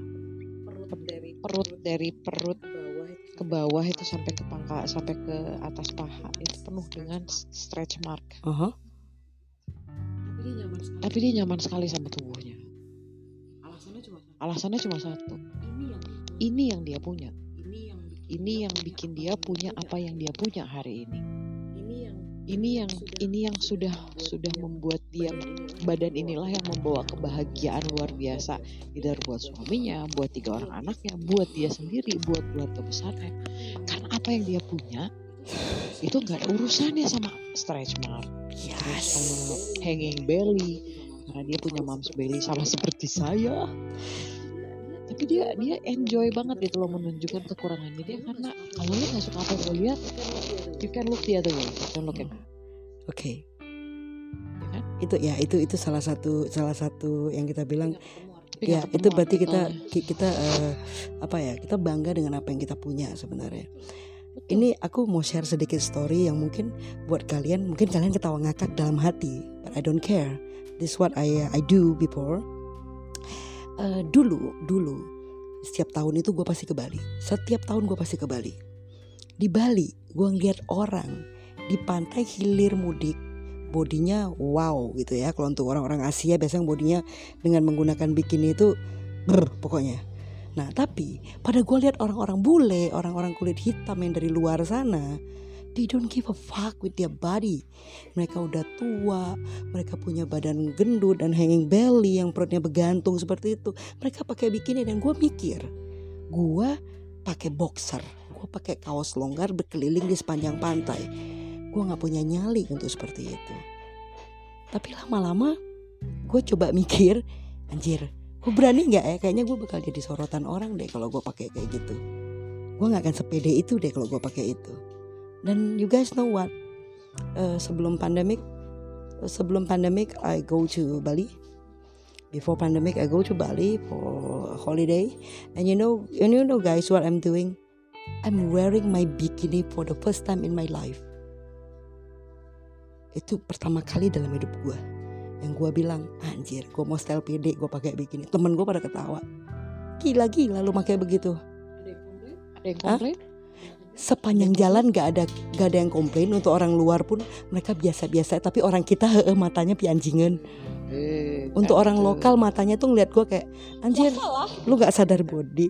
perut dari Perut dari perut ke bawah itu ke bawah itu sampai ke pangkal sampai ke atas paha itu penuh dengan stretch mark. Aha. tapi dia nyaman sekali Tapi dia nyaman sekali sama tubuhnya. alasannya cuma satu Alasannya cuma satu. Ini yang dia punya. ini yang bikin Ini yang bikin dia punya apa yang dia punya hari ini. ini yang Ini yang ini yang sudah sudah membuat dia badan inilah yang membawa kebahagiaan luar biasa tidak buat suaminya, buat tiga orang anaknya, buat dia sendiri, buat keluarga besarnya. Karena apa yang dia punya itu nggak ada urusannya sama stretch mark, terus sama hanging belly, karena dia punya mom's belly sama seperti saya. Tapi dia dia enjoy banget gitu loh menunjukkan kekurangannya dia karena kalau lu nggak suka apa yang lu lihat, you can look the other way, you can look at Oke. Ya kan? Itu ya itu itu salah satu salah satu yang kita bilang Tapi ya itu berarti kita kita eh, apa ya kita bangga dengan apa yang kita punya sebenarnya. Betul. ini aku mau share sedikit story yang mungkin buat kalian mungkin kalian ketawa ngakak dalam hati but I don't care this what I I do before Eh, dulu dulu. Setiap tahun itu gue pasti ke Bali. Setiap tahun gue pasti ke Bali. Di Bali gue ngeliat orang di pantai hilir mudik. Bodinya wow gitu ya. Kalau untuk orang-orang Asia biasanya bodinya dengan menggunakan bikini itu brr, pokoknya. Nah tapi pada gue lihat orang-orang bule orang-orang kulit hitam yang dari luar sana they don't give a fuck with their body. Mereka udah tua mereka punya badan gendut dan hanging belly yang perutnya bergantung seperti itu. Mereka pakai bikini dan gue mikir gue pakai boxer gue pakai kaos longgar berkeliling di sepanjang pantai. Gue nggak punya nyali untuk seperti itu. Tapi lama-lama gue coba mikir anjir gue berani nggak ya? Kayaknya gue bakal jadi sorotan orang deh kalau gue pakai kayak gitu. Gue nggak akan sepede itu deh kalau gue pakai itu dan you guys know what? Eh, sebelum pandemic sebelum pandemic I go to Bali. Before pandemic I go to Bali for holiday. And you know and you know guys what I'm doing? I'm wearing my bikini for the first time in my life. Itu pertama kali dalam hidup gue yang gue bilang anjir gue mau style pede gue pakai bikini. Temen gue pada ketawa. Gila gila lu pakai begitu. Ada yang komplain? Sepanjang jalan gak ada gak ada yang komplain untuk orang luar pun mereka biasa-biasa tapi orang kita heeh matanya pianjingan Eh, untuk orang lokal matanya tuh ngeliat gue kayak anjir lu gak sadar body.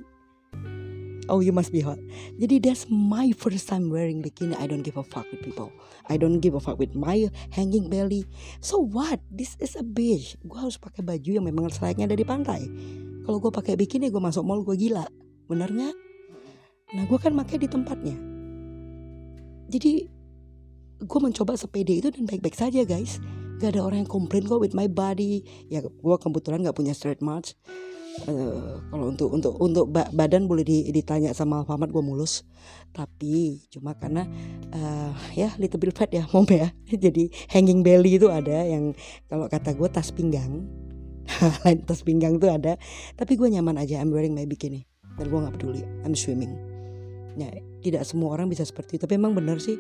Oh you must be hot. Jadi that's my first time wearing bikini. I don't give a fuck with people. I don't give a fuck with my hanging belly. So what? This is a beach gue harus pakai baju yang memang selayaknya dari pantai. Kalau gue pakai bikini gue masuk mall gue gila. Bener nggak nah gue kan pakai di tempatnya. Jadi gue mencoba sepede itu dan baik-baik saja guys. Gak ada orang yang komplain kok with my body. Ya gue kebetulan nggak punya straight march. Eh, kalau untuk untuk untuk ba- badan boleh di- ditanya sama Alfamart gue mulus. Tapi cuma karena eh, ya little bit fat ya mom ya. Jadi hanging belly itu ada yang kalau kata gue tas pinggang. Tas pinggang itu ada. Tapi gue nyaman aja I'm wearing my bikini. Dan gue nggak peduli I'm swimming ya tidak semua orang bisa seperti itu. Tapi emang bener sih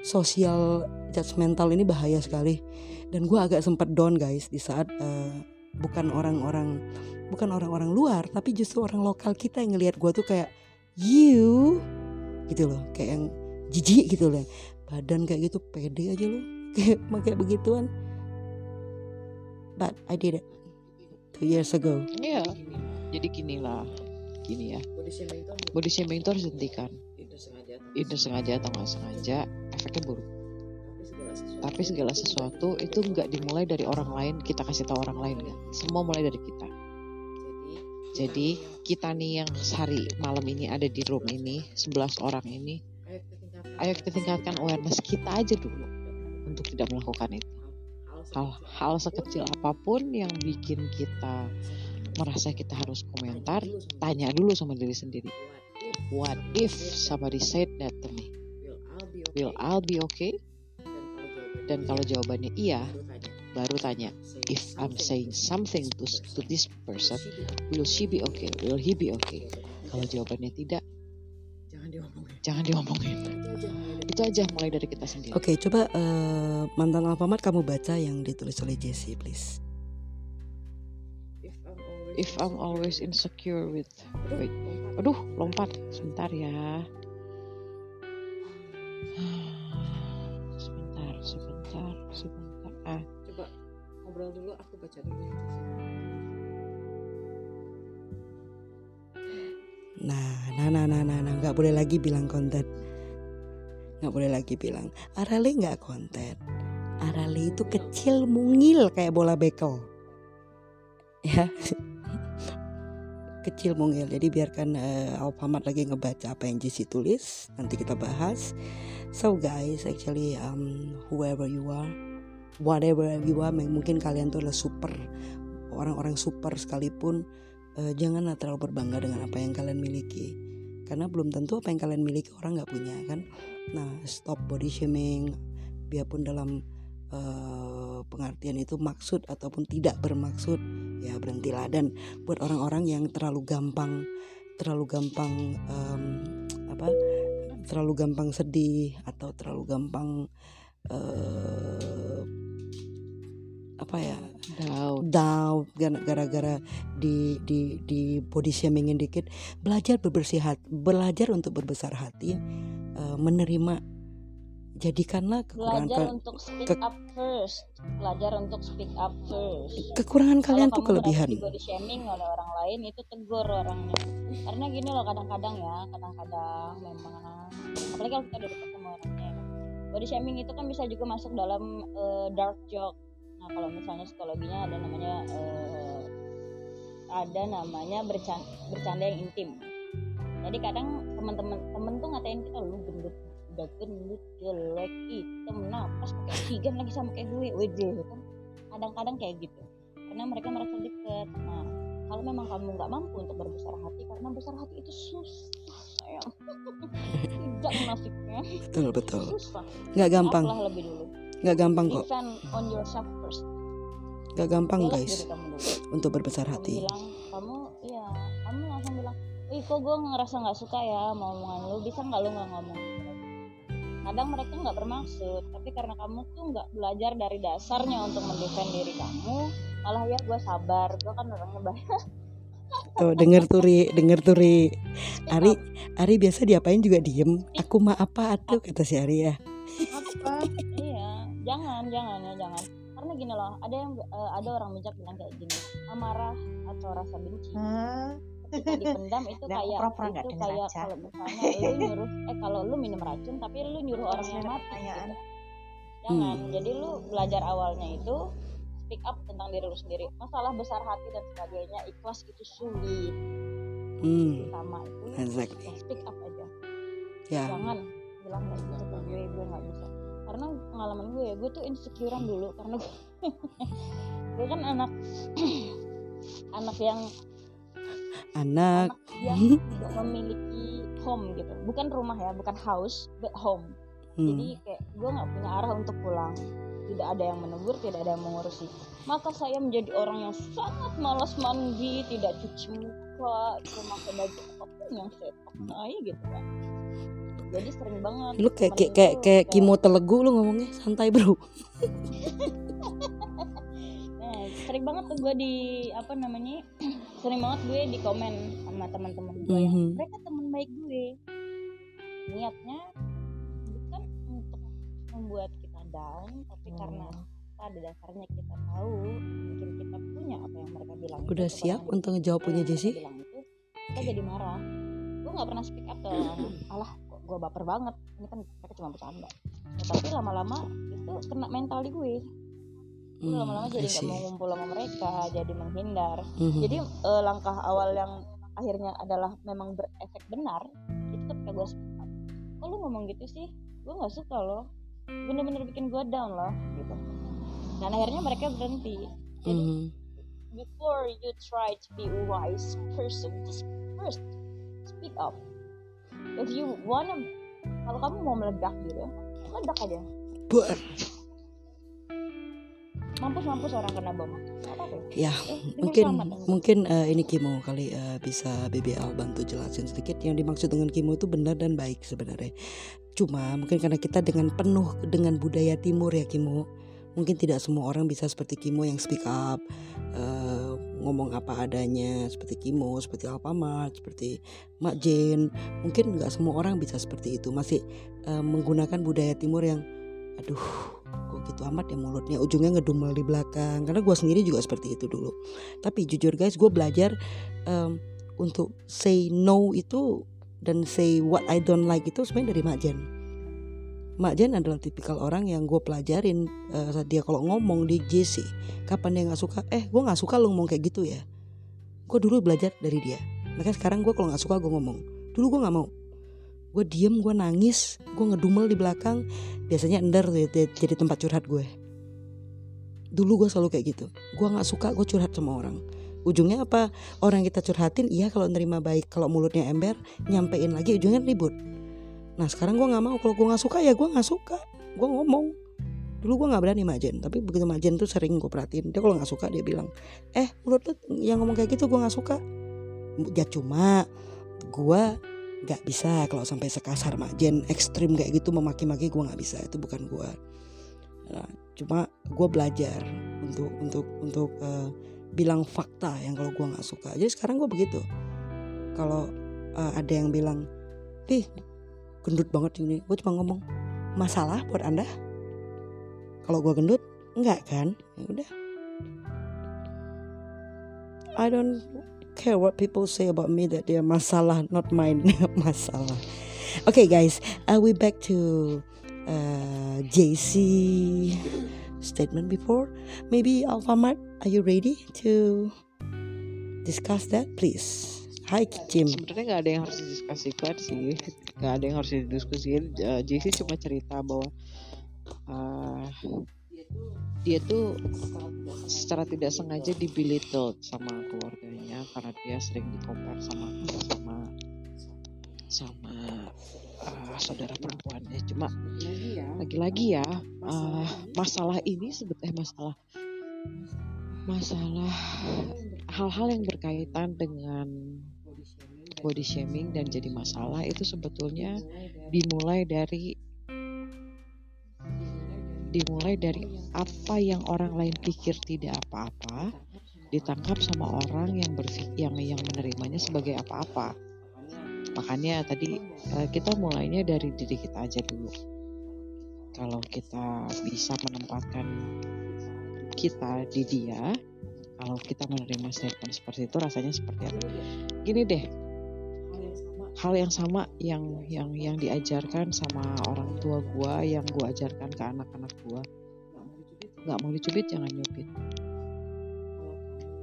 sosial judgmental ini bahaya sekali. Dan gue agak sempat down guys di saat eh, bukan orang-orang bukan orang-orang luar tapi justru orang lokal kita yang ngelihat gue tuh kayak you gitu loh. Kayak yang jijik gitu loh. Badan kayak gitu pede aja lo kayak pakai begituan. But I did it two years ago. Iya. Jadi gini lah, gini ya. body shaming itu Body shaming itu harus dihentikan. tidak sengaja atau Itu sengaja atau nggak sengaja, efeknya buruk. tapi segala sesuatu Tapi segala sesuatu itu nggak dimulai dari orang lain, kita kasih tahu orang lain kan. Semua mulai dari kita. jadi kita nih yang hari malam ini ada di room ini, 11 orang ini, ayo kita tingkatkan ayo kita tingkatkan awareness kita aja dulu untuk tidak melakukan itu. Hal-hal sekecil apa pun yang bikin kita merasa kita harus komentar, tanya dulu sama diri sendiri. What if somebody said that to me? Will I be okay? Dan kalau jawabannya iya, baru tanya, if I'm saying something to, to this person, will she be okay? Will he be okay? Kalau jawabannya tidak, jangan diomongin jangan diomongin. itu aja mulai dari kita sendiri. Oke, coba eh, mantan Alfamart kamu baca yang ditulis oleh Jesse, please. If I'm always insecure with, wait, aduh, lompat, sebentar ya. Sebentar, sebentar, sebentar. Ah, coba ngobrol dulu aku baca dulu Nah, nah, nah, nah, nah, nah, nggak boleh lagi bilang konten. Nggak boleh lagi bilang. Arale nggak konten. Arale itu kecil mungil kayak bola bekel. Ya. Kecil mungil. Jadi biarkan eh, Alfamart lagi ngebaca apa yang Jesse tulis. Nanti kita bahas. So guys, actually um, whoever you are, whatever you are, mungkin kalian tuh adalah super orang-orang super sekalipun eh, janganlah terlalu berbangga dengan apa yang kalian miliki karena belum tentu apa yang kalian miliki orang nggak punya kan nah stop body shaming biarpun dalam eh, pengertian itu maksud ataupun tidak bermaksud ya berhentilah dan buat orang-orang yang terlalu gampang terlalu gampang em, apa terlalu gampang sedih atau terlalu gampang eh, apa ya Down. down gara- gara-gara di di di body shamingin dikit belajar berbersih hati belajar untuk berbesar hati eh, menerima jadikanlah kekurangan belajar untuk speak ke- up first. Belajar untuk speak up first. Kekurangan kalian kalau tuh kelebihan. body shaming oleh orang lain itu tegur orangnya. Karena gini loh kadang-kadang ya kadang-kadang memang apalagi kalau kita udah dekat sama orangnya body shaming itu kan bisa juga masuk dalam eh, dark joke. Nah kalau misalnya psikologinya ada namanya eh, ada namanya bercanda, bercanda yang intim. Jadi kadang teman-teman temen tuh ngatain kita lu gendut udah gendut jelek hitam napas pakai oksigen lagi sama kayak gue wede kan. Kadang-kadang kayak gitu. Karena mereka merasa deket. Nah kalau memang kamu nggak mampu untuk berbesar hati karena besar hati itu susah sayang. Tidak munafiknya betul betul. Susah. Nggak gampang. Apalah lebih dulu. Nggak gampang kok. Defend on yourself first. Nggak gampang Bela guys untuk berbesar kamu hati. bilang kamu iya kamu langsung bilang ih kok gue ngerasa nggak suka ya mau omongan lu? Bisa nggak lu nggak ngomong kadang mereka nggak bermaksud tapi karena kamu tuh nggak belajar dari dasarnya untuk mendefend diri kamu malah ya gue sabar gue kan orangnya baik tuh denger tuh ri denger tuh ri. Ari Ari biasa diapain juga diem? Aku mah apa tuh kata si Ari ya. Apa iya. Jangan jangan ya jangan. Karena gini loh ada yang eh, ada orang bijak bilang kayak gini amarah atau rasa benci? Ketika dipendam itu Nggak, kayak nggak itu kayak aja. kalau misalnya lu nyuruh eh kalau lu minum racun tapi lu nyuruh orang yang mati pertanyaan. gitu. jangan Hmm. jadi lu belajar awalnya itu speak up tentang diri lu sendiri masalah besar hati dan sebagainya ikhlas itu sulit hmm sama itu exactly ya speak up aja ya jangan bilang nggak bisa ke gue gue nggak bisa karena pengalaman gue gue tuh insecurean dulu karena gue, gue kan anak anak yang anak. Anak yang tidak memiliki home gitu. Bukan rumah ya bukan house but home. Hmm. jadi kayak gue nggak punya arah untuk pulang. Tidak ada yang menegur tidak ada yang mengurusi. Maka saya menjadi orang yang sangat malas mandi tidak cuci muka cuma baju apa pun yang saya pakai gitu kan. Jadi sering banget lu kayak kayak kayak, kayak kimo telegu lu ngomongnya santai bro sering banget tuh gue di apa namanya sering banget gue di komen sama teman-teman gue yang Mhm. mereka teman baik gue. Niatnya bukan untuk membuat kita down tapi Hmm. karena pada dasarnya kita tahu mungkin kita punya apa yang mereka bilang itu, udah siap kekurangan untuk ngejawab punya Jesse? bilang itu kita jadi marah. Gue nggak pernah speak up ke alah kok gue baper banget. Ini kan mereka cuma bercanda. Ya, tapi lama-lama itu kena mental di Gue Hmm, lama-lama jadi nggak mau ngumpul sama mereka jadi menghindar. Mhm. jadi eh, langkah awal yang akhirnya adalah memang berefek benar itu ketika gue up kok lu ngomong gitu sih? Gue nggak suka loh. Bener-bener bikin gue down loh gitu. Dan akhirnya mereka berhenti. Jadi Mhm. before you try to be a wise person just first speak up. If you wanna kalau kamu mau meledak gitu meledak aja. Buar. Mampus mampus orang kena bom. Apa-apa ya? Eh, mungkin mungkin eh, ini Kimo kali eh, bisa BBL bantu jelasin sedikit. Yang dimaksud dengan Kimo itu benar dan baik sebenarnya. Cuma mungkin karena kita dengan penuh dengan budaya timur ya Kimo. Mungkin tidak semua orang bisa seperti Kimo yang speak up eh, ngomong apa adanya seperti Kimo seperti Alfamart seperti Mak Jen mungkin nggak semua orang bisa seperti itu. Masih eh, menggunakan budaya timur yang aduh kok gitu amat ya mulutnya? Ujungnya ngedumel di belakang. Karena gue sendiri juga seperti itu dulu. Tapi jujur guys gue belajar em, untuk say no itu dan say what I don't like itu sebenarnya dari Mak Jen Mak Jen adalah tipikal orang yang gue pelajarin eh, saat dia kalau ngomong di JC kapan dia nggak suka eh gue nggak suka lo ngomong kayak gitu ya. Gue dulu belajar dari dia. Makanya sekarang gue kalau nggak suka gue ngomong. Dulu gue nggak mau gue diem gue nangis gue ngedumel di belakang. Biasanya ender jadi tempat curhat gue. Dulu gue selalu kayak gitu. Gue nggak suka gue curhat sama orang. Ujungnya apa? Orang yang kita curhatin iya kalau nerima baik. Kalau mulutnya ember nyampein lagi ujungnya ribut. Nah sekarang gue nggak mau. Kalau gue nggak suka ya gue nggak suka. Gue ngomong. Dulu gue nggak berani majen tapi begitu majen tuh sering gue perhatiin. Dia kalau nggak suka dia bilang eh mulut lu yang ngomong kayak gitu gue nggak suka. Ya cuma gue nggak bisa kalau sampai sekasar mak Jen ekstrim kayak gitu memaki-maki gue nggak bisa. Itu bukan gue Nah, cuma gue belajar untuk untuk untuk eh, bilang fakta yang kalau gue nggak suka. Jadi sekarang gue begitu. Kalau eh, ada yang bilang ih gendut banget ini. Gue cuma ngomong masalah buat anda? Kalau gue gendut enggak kan? Ya udah. I don't care what people say about me that they are masalah not mine. Masalah. Okay guys. Uh, we back to uh, JC statement before? Maybe Alfamart are you ready to discuss that please? Hi Jim sebenarnya nggak ada yang harus didiskusikan sih. Nggak ada yang harus didiskusikan. Uh, JC cuma cerita bahwa uh, dia tuh secara tidak sengaja dibelittled sama keluarganya karena dia sering dikompar sama sama sama uh, saudara perempuannya. Cuma lagi-lagi ya uh, masalah ini sebetulnya masalah masalah hal-hal yang berkaitan dengan body shaming dan jadi masalah itu sebetulnya dimulai dari dimulai dari apa yang orang lain pikir tidak apa-apa ditangkap sama orang yang berfik yang yang menerimanya sebagai apa-apa. Makanya tadi eh, kita mulainya dari diri kita aja dulu. Kalau kita bisa menempatkan kita di dia kalau kita menerima statement seperti itu rasanya seperti apa? Gini deh hal yang sama yang yang yang diajarkan sama orang tua gua yang gua ajarkan ke anak-anak gua. Nggak mau dicubit. Jangan nyubit.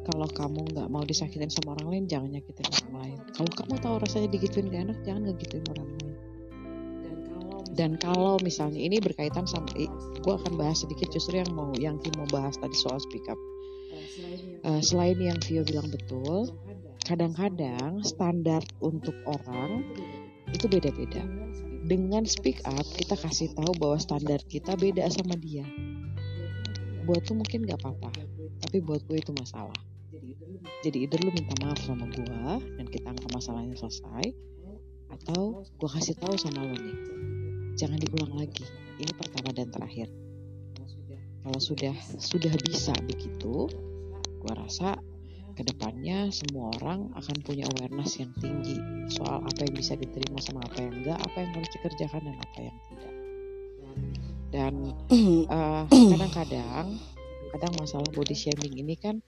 Kalau kamu nggak mau disakitin sama orang lain jangan nyakitin orang lain. Kalau kamu tahu rasanya digituin gak enak jangan ngegituin orang lain. Dan kalau misalnya ini berkaitan sama gue akan bahas sedikit justru yang mau yang mau bahas tadi soal speak up. Eh, selain yang Vio bilang betul kadang-kadang standar untuk orang itu beda-beda. Dengan speak up kita kasih tahu bahwa standar kita beda sama dia. Buat tuh mungkin gak apa-apa tapi buat gue itu masalah. Jadi either lu minta maaf sama gue dan kita anggap masalahnya selesai atau gue kasih tahu sama lo nih. Jangan diulang lagi. Ini pertama dan terakhir. Kalau sudah sudah bisa begitu gue rasa ke depannya semua orang akan punya awareness yang tinggi soal apa yang bisa diterima sama apa yang enggak apa yang harus dikerjakan dan apa yang tidak. Dan eh, kadang-kadang kadang masalah body shaming ini kan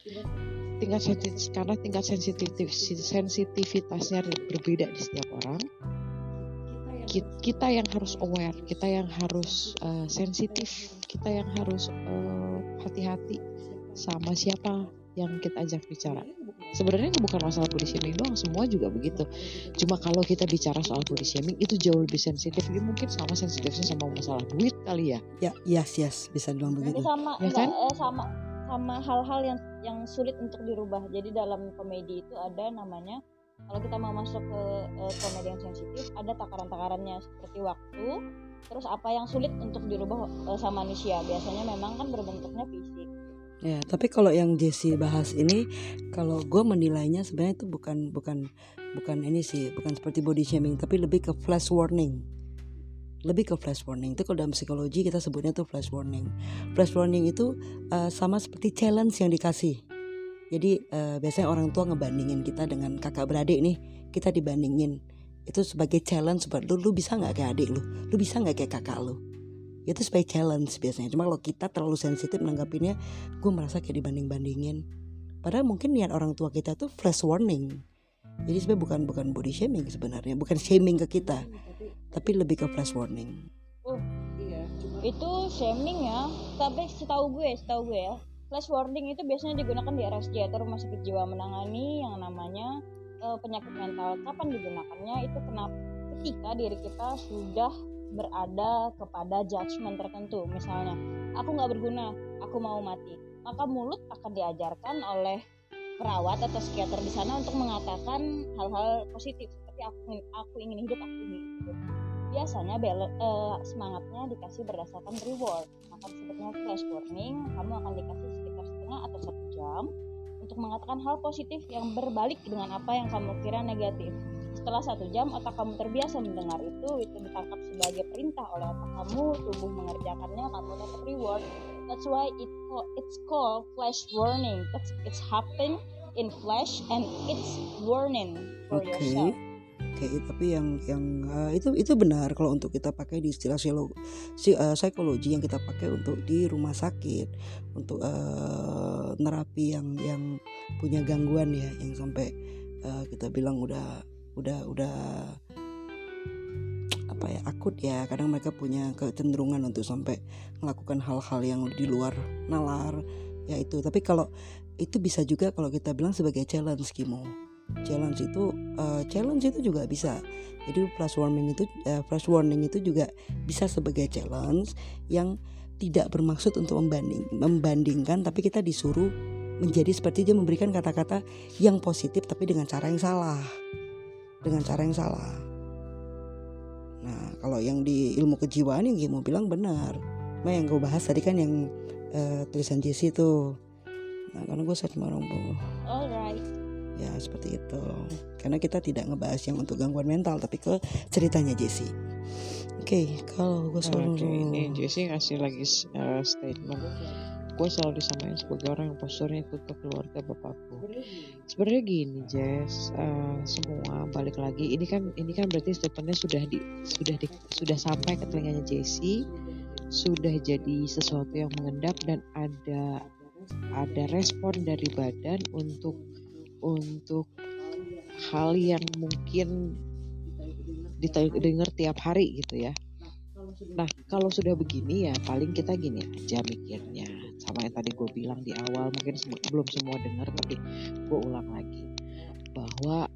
tingkat sensitif karena tingkat sensitif sensitivitasnya berbeda di setiap orang. Ki- kita yang harus aware kita yang harus eh, sensitif kita yang harus eh, hati-hati sama siapa yang kita ajak bicara sebenarnya ini bukan masalah body shaming doang semua juga begitu cuma kalau kita bicara soal body shaming itu jauh lebih sensitif ini mungkin sama sensitifnya sama masalah duit kali ya ya yes yes bisa bilang Jadi begitu sama Ya enggak, kan? eh, sama sama hal-hal yang yang sulit untuk dirubah. Jadi dalam komedi itu ada namanya kalau kita mau masuk ke eh, komedi yang sensitif ada takaran-takarannya seperti waktu, terus apa yang sulit untuk dirubah eh, sama manusia. Biasanya memang kan berbentuknya fisik. Ya, tapi kalau yang Jesse bahas ini, kalau gue menilainya sebenarnya itu bukan bukan bukan ini sih, bukan seperti body shaming, tapi lebih ke flash warning. Lebih ke flash warning. Itu kalau dalam psikologi kita sebutnya tuh flash warning. Flash warning itu eh, sama seperti challenge yang dikasih. Jadi eh, biasanya orang tua ngebandingin kita dengan kakak beradik nih, kita dibandingin. Itu sebagai challenge buat lu, lu bisa nggak kayak adik lu, lu bisa nggak kayak kakak lu. Itu sebagai challenge biasanya. Cuma kalau kita terlalu sensitif menanggapinya, gue merasa kayak dibanding bandingin padahal mungkin niat orang tua kita tuh flash warning jadi sebenarnya bukan bukan body shaming sebenarnya bukan shaming ke kita tapi lebih ke flash warning Itu shaming ya. Tapi setahu gue, setahu gue ya, flash warning itu biasanya digunakan di RSJ atau rumah sakit jiwa menangani yang namanya eh, penyakit mental. Kapan digunakannya? Itu kenapa ketika diri kita sudah berada kepada judgement tertentu. Misalnya, aku nggak berguna, aku mau mati. Maka mulut akan diajarkan oleh perawat atau psikiater di sana untuk mengatakan hal-hal positif seperti aku aku ingin hidup, aku ingin hidup biasanya bal- eh, semangatnya dikasih berdasarkan reward maka disebutnya flash warning kamu akan dikasih sekitar setengah atau satu jam untuk mengatakan hal positif yang berbalik dengan apa yang kamu kira negatif Setelah satu jam otak kamu terbiasa mendengar itu, itu ditangkap sebagai perintah oleh otak kamu, tubuh mengerjakannya, kamu dapat reward. That's why it it's called flash warning. It's, it's happen in flash and it's warning for Oke. yourself. Oke, tapi yang yang eh, itu itu benar kalau untuk kita pakai di istilah psilo- si- eh, psikologi yang kita pakai untuk di rumah sakit untuk eh, nerapi yang yang punya gangguan ya yang sampai eh, kita bilang udah udah udah apa ya akut ya. Kadang mereka punya kecenderungan untuk sampai melakukan hal-hal yang di luar nalar ya itu. Tapi kalau itu bisa juga kalau kita bilang sebagai challenge Kimo. Challenge itu eh, challenge itu juga bisa. Jadi flash warning itu eh, flash warning itu juga bisa sebagai challenge yang tidak bermaksud untuk membanding membandingkan tapi kita disuruh menjadi seperti dia memberikan kata-kata yang positif tapi dengan cara yang salah dengan cara yang salah. Nah kalau yang di ilmu kejiwaan yang mau bilang benar. Nah yang gue bahas tadi kan yang eh, tulisan Jesse itu. Nah karena gue search marong Alright. ya seperti itu. Karena kita tidak ngebahas yang untuk gangguan mental tapi ke ceritanya Jesse. Oke kalau gue selalu Oke, ini Jesse ngasih lagi uh, statement. Gue selalu disamain sebagai orang yang posturnya ikut ke keluarga bapakku. Sebenarnya gini, Jess, uh, semua balik lagi. Ini kan ini kan berarti statementnya sudah di sudah di, sudah sampai ke telinganya Jesse, sudah jadi sesuatu yang mengendap dan ada ada respon dari badan untuk untuk hal yang mungkin didengar tiap hari gitu ya. Nah kalau sudah begini ya paling kita gini aja mikirnya sama yang tadi gue bilang di awal mungkin sem- belum semua dengar tapi gue ulang lagi bahwa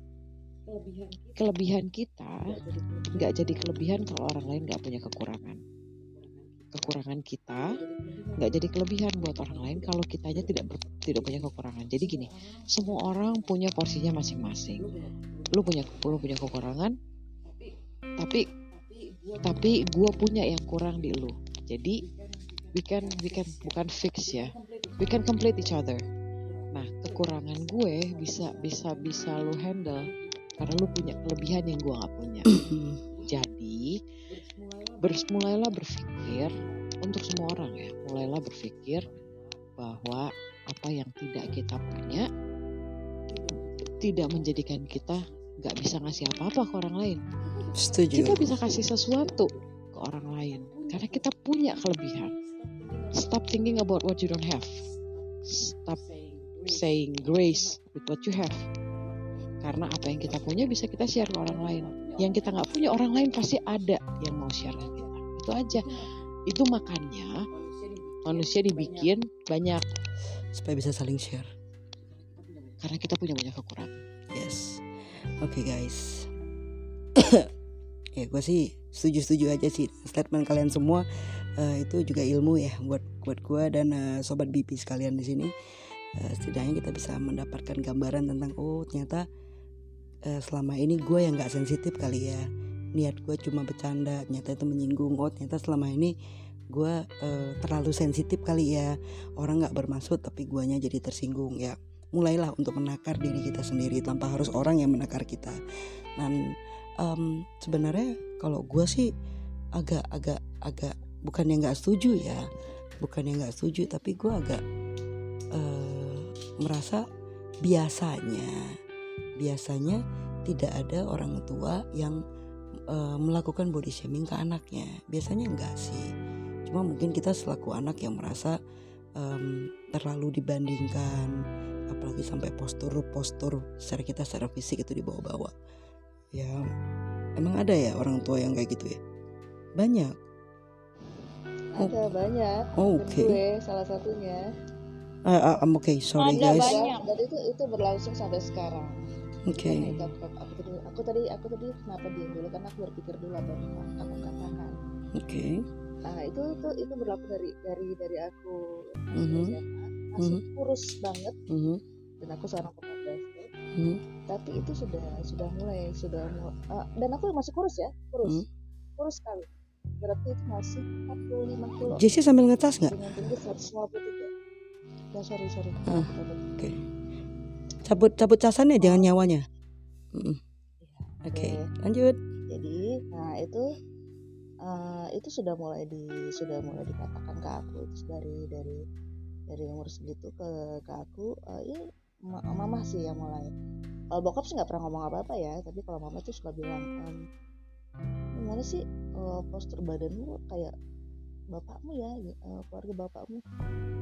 kelebihan kita. nggak jadi kelebihan. kalau orang lain nggak punya kekurangan. Kekurangan kita nggak jadi kelebihan buat orang lain kalau kitanya tidak ber- tidak punya kekurangan. Jadi gini semua orang punya porsinya masing-masing. Lu punya lu punya kekurangan tapi tapi gue punya yang kurang di lu. Jadi we can we can bukan fix ya. We can complete each other. Nah kekurangan gue bisa bisa bisa lu handle karena lu punya kelebihan yang gue nggak punya. Jadi ber- mulailah berpikir untuk semua orang ya. Mulailah berpikir bahwa apa yang tidak kita punya tidak menjadikan kita nggak bisa ngasih apa-apa ke orang lain. Setuju. Kita bisa kasih sesuatu ke orang lain karena kita punya kelebihan. Stop thinking about what you don't have. Stop saying grace with what you have. Karena apa yang kita punya bisa kita share ke orang lain. Yang kita nggak punya orang lain pasti ada yang mau share ke kita. Itu aja. Itu makanya manusia dibikin banyak supaya bisa saling share karena kita punya banyak kekurangan. yes oke guys ya gue sih setuju-setuju aja sih statement kalian semua eh, itu juga ilmu ya buat buat gue dan eh, sobat BP sekalian di sini. Eh, setidaknya kita bisa mendapatkan gambaran tentang oh ternyata eh, selama ini gue yang nggak sensitif kali ya. Niat gue cuma bercanda ternyata itu menyinggung. Oh ternyata selama ini gue eh, terlalu sensitif kali ya. Orang nggak bermaksud tapi guanya jadi tersinggung. Ya mulailah untuk menakar diri kita sendiri tanpa harus orang yang menakar kita. Dan em, sebenarnya kalau gue sih agak agak agak bukan yang nggak setuju ya. Bukan yang nggak setuju tapi gue agak eh, merasa biasanya biasanya tidak ada orang tua yang eh, melakukan body shaming ke anaknya. Biasanya enggak sih. Cuma mungkin kita selaku anak yang merasa em, terlalu dibandingkan apalagi sampai postur-postur secara kita secara fisik itu dibawa-bawa. Ya emang ada ya orang tua yang kayak gitu ya? Banyak Ada banyak. Oh, oke. Gue salah satunya. Ah, ah, I'm okay sorry Ada guys banyak. Dan itu itu berlangsung sampai sekarang. oke itu aku, aku tadi aku tadi aku tadi kenapa diam dulu karena aku berpikir dulu apa yang aku katakan. oke Nah itu itu itu berlaku dari dari dari aku masih Mhm. SMA masih kurus banget Mhm, dan aku seorang pemain basket. mhm. Tapi itu sudah sudah mulai sudah mu- ah, dan aku masih kurus ya kurus Mhm. kurus sekali. Berarti itu masih 45 kilo Jesse sambil ngecas nggak dengan tinggi 153. Ya sorry sorry. Ah. Oke. Cabut cabut casannya jangan nyawanya. Mm-mm. Oke, lanjut. jadi nah itu eh, itu sudah mulai di sudah mulai dikatakan ke aku terus dari dari dari umur segitu ke ke aku eh, ini ma- mama sih yang mulai kalau bokap sih nggak pernah ngomong apa apa ya tapi kalau mama tuh suka bilang "Em, gimana sih eh, postur badanmu kayak bapakmu ya eh, keluarga bapakmu?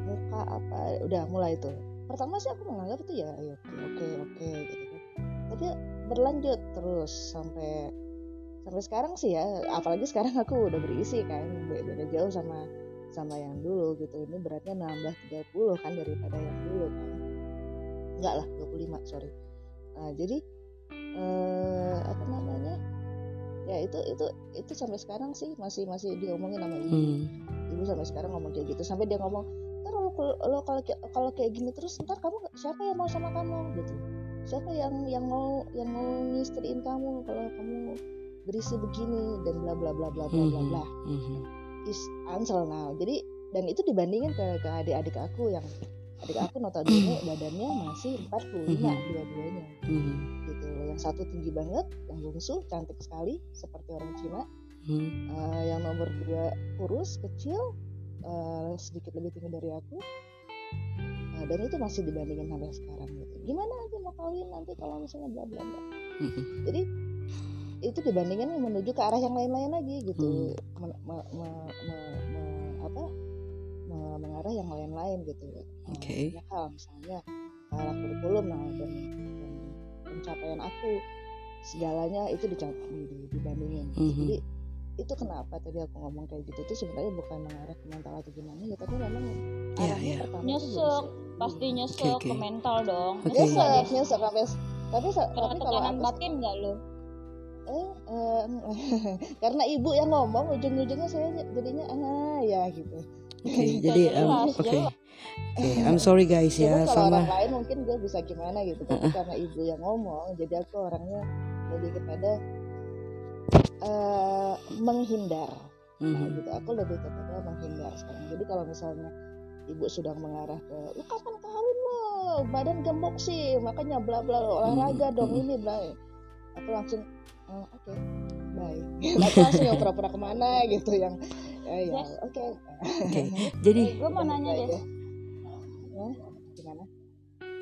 Muka apa? Udah mulai itu pertama sih aku menganggap itu ya ya oke oke oke gitu kan. Tapi berlanjut terus sampai sampai sekarang sih ya. Apalagi sekarang aku udah berisi kan be- beda jauh sama sama yang dulu gitu. Ini beratnya nambah 30 kan daripada yang dulu kan. Enggak lah 25 sorry. Nah, jadi eh, apa namanya ya itu itu itu sampai sekarang sih masih masih diomongin sama ibu Hmm. ibu sampai sekarang ngomong kayak gitu sampai dia ngomong ntar lo, lo kalau kayak- kalau kayak gini terus ntar kamu siapa yang mau sama kamu gitu siapa yang yang mau yang mau ngistriin kamu kalau kamu berisi begini dan bla bla bla bla bla bla Mhm. bla Mhm. is ansel now jadi dan itu dibandingin ke ke adik-adik aku yang adik aku notabene badannya masih 45 Mhm. dua-duanya Mhm. gitu yang satu tinggi banget yang bungsu cantik sekali seperti orang Cina Mhm. Eh, yang nomor dua kurus kecil eh, sedikit lebih tinggi dari aku Eh, dan itu masih dibandingin sampai sekarang gitu gimana aja mau kawin nanti kalau misalnya bla bla bla Mhm. jadi itu dibandingin menuju ke arah yang lain-lain lagi gitu Hmm. Men- me- me- me- me- apa me- mengarah yang lain-lain gitu Eh, Oke. banyak hal misalnya arah kurikulum nah dan, dan pencapaian aku segalanya itu dicapai di- dibandingin Mhm. jadi itu kenapa tadi aku ngomong kayak gitu itu sebenarnya bukan mengarah ke mental atau gimana ya tapi memang Iya, arahnya iya. pertama itu Nyesek, pasti nyesek Oke, oke. ke mental dong. Oke. Nyesek nyesek sampai tapi Kena tapi kalau tekanan aku batin nggak lo? eh, eh, karena ibu yang ngomong ujung-ujungnya saya jadinya ah ya gitu Oke, jadi um, oke. jelas. Oke, I'm sorry guys ya kalau sama orang lain mungkin gue bisa gimana gitu tapi karena ibu yang ngomong jadi aku orangnya lebih kepada eh, menghindar nah, Mhm. gitu aku lebih kepada menghindar sekarang jadi kalau misalnya ibu sudah mengarah ke lu kapan kawin lo badan gemuk sih makanya bla bla olahraga Mhm, dong mhm. ini bla aku langsung "Oh, oke bye aku langsung yang pura-pura ke mana gitu yang eh, ya Yes. oke Oke, jadi Gue mau nanya Gitu deh. gimana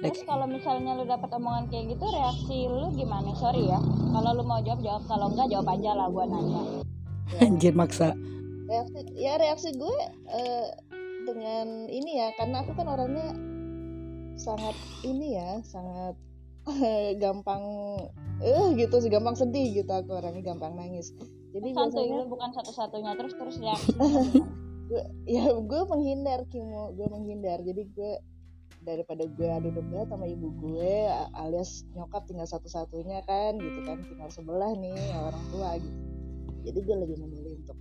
Terus kalau misalnya lu dapat omongan kayak gitu, reaksi lu gimana? Sorry ya. Kalau lu mau jawab jawab, kalau enggak jawab aja lah gua nanya. anjir maksa. reaksi ya reaksi gue eh, dengan ini ya karena aku kan orangnya sangat ini ya sangat gampang eh gitu sih gampang sedih gitu aku orangnya gampang nangis jadi Santuy biasanya bukan satu-satunya. Terus terus reaksi. gue ya gue menghindar Kimo. Gue menghindar. Jadi gue daripada gue adu debat sama ibu gue alias nyokap tinggal satu-satunya kan gitu kan. Tinggal sebelah nih orang tua gitu. Jadi gue lebih memilih untuk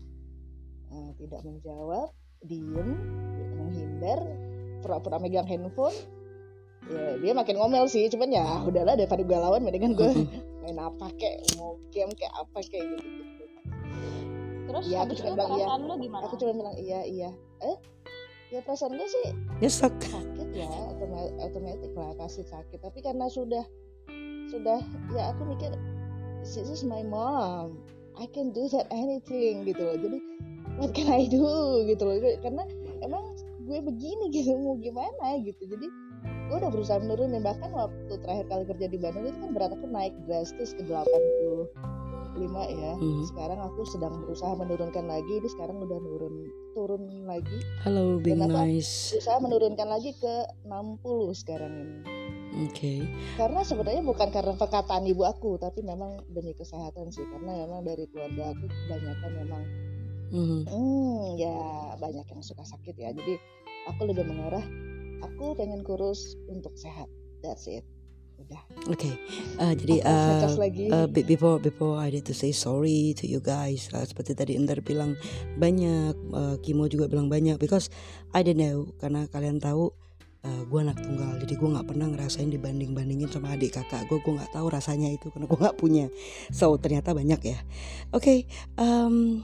eh, tidak menjawab diem menghindar pura-pura megang handphone. Ya dia makin ngomel sih. Cuman ya udahlah daripada gue lawan mendingan gue main apa kek mau game kayak apa kayak gitu, gitu. Terus Iya, aku habis itu bilang iya. perasaan lu gimana? aku cuma bilang iya iya. Eh? Ya perasaan gue sih Nyesek. sakit ya otoma- otomatis lah pasti sakit. Tapi karena sudah sudah ya aku mikir this is my mom. I can do that anything gitu loh. Jadi what can I do? gitu loh. Karena emang gue begini gitu mau gimana gitu. Jadi gue udah berusaha menurunin. Bahkan waktu terakhir kali kerja di Bandung itu kan berat aku naik drastis ke 85 ya Mhm. sekarang aku sedang berusaha menurunkan lagi ini sekarang udah turun turun lagi Halo, apa? nice. berusaha menurunkan lagi ke 60 sekarang ini Oke. karena sebenarnya bukan karena perkataan ibu aku tapi memang demi kesehatan sih karena memang dari keluarga aku kebanyakan memang Mhm. hmm ya banyak yang suka sakit ya jadi aku lebih mengarah aku pengen kurus untuk sehat that's it Oke. Uh, jadi Aku uh, uh, be- before before I need to say sorry to you guys. Uh, seperti tadi Ender bilang banyak, uh, Kimo juga bilang banyak because I don't know karena kalian tahu uh, gue anak tunggal jadi gue nggak pernah ngerasain dibanding bandingin sama adik kakak gue gue nggak tahu rasanya itu karena gue nggak punya so ternyata banyak ya oke um,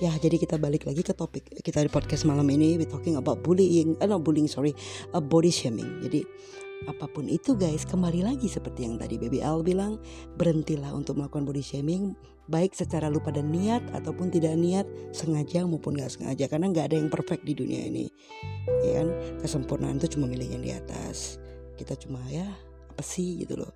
ya jadi kita balik lagi ke topik kita di podcast malam ini we talking about bullying eh no bullying sorry uh, body shaming jadi apa pun itu guys kembali lagi seperti yang tadi Baby Al bilang berhentilah untuk melakukan body shaming baik secara lupa dan niat ataupun tidak niat sengaja maupun nggak sengaja karena nggak ada yang perfect di dunia ini. Ya kan? Kesempurnaan itu cuma milik yang di atas. Kita cuma ya apa sih gitu loh.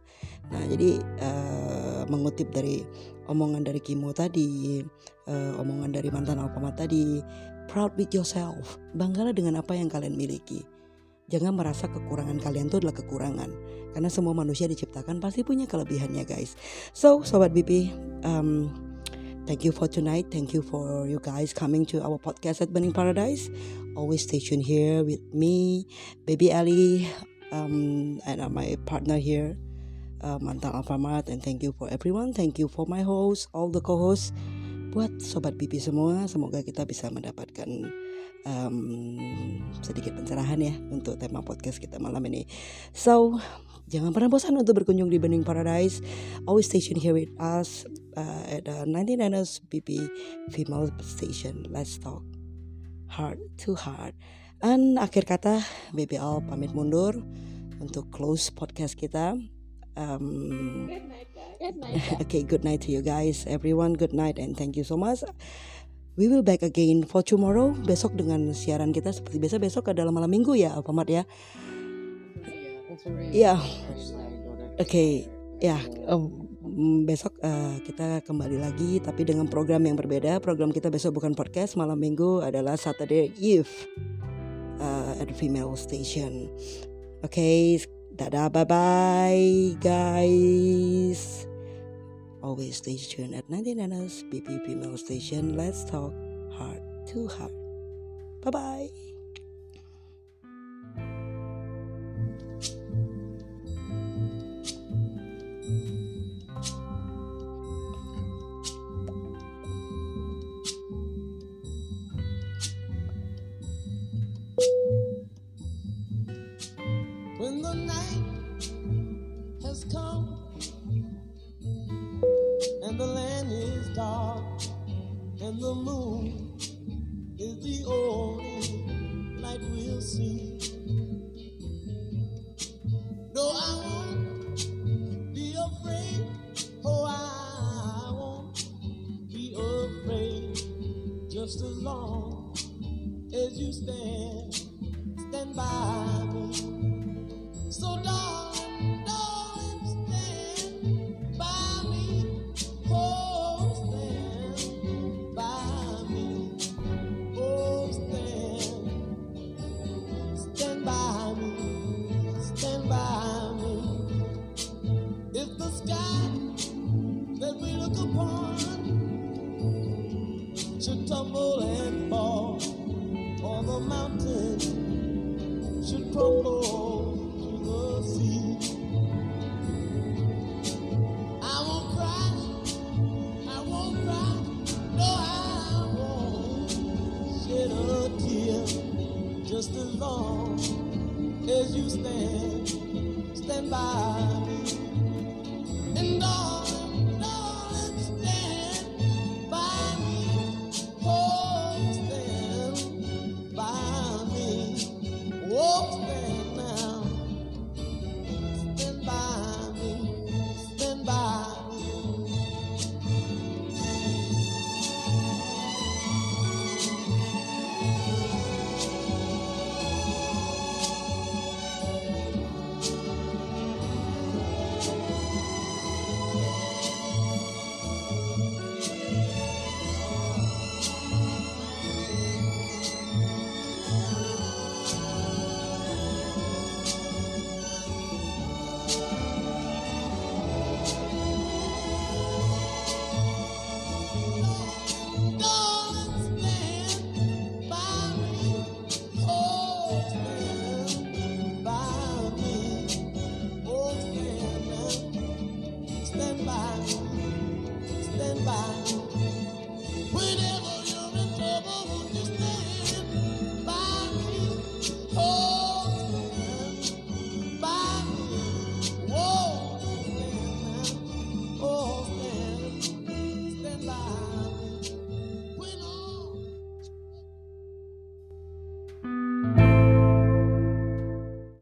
Nah jadi eh, mengutip dari omongan dari Kimo tadi eh, omongan dari mantan Alfamart tadi proud with yourself. Banggalah dengan apa yang kalian miliki jangan merasa kekurangan kalian itu adalah kekurangan. Karena semua manusia diciptakan pasti punya kelebihannya guys. So sobat BP um, thank you for tonight. Thank you for you guys coming to our podcast at Burning Paradise. Always stay tuned here with me baby Ali um, and uh, my partner here uh, mantan Alfamart. And thank you for everyone. Thank you for my host all the co-hosts. Buat sobat BP semua semoga kita bisa mendapatkan um, sedikit pencerahan ya untuk tema podcast kita malam ini. So jangan pernah bosan untuk berkunjung di Bening Paradise. Always station here with us uh, at the 99ers BP female station. Let's talk heart to heart. Dan akhir kata BBL pamit mundur untuk close podcast kita. Um, okay good night to you guys everyone. Good night and thank you so much we will back again for tomorrow besok dengan siaran kita seperti biasa. Besok adalah malam minggu ya Alfamart ya? Iya. oke ya em, besok eh, kita kembali lagi tapi dengan program yang berbeda. Program kita besok bukan podcast malam minggu adalah Saturday Eve uh, at female station. Oke dadah bye bye guys Always stay tuned at 99ers BP Female Station. Let's talk heart to heart. Bye bye.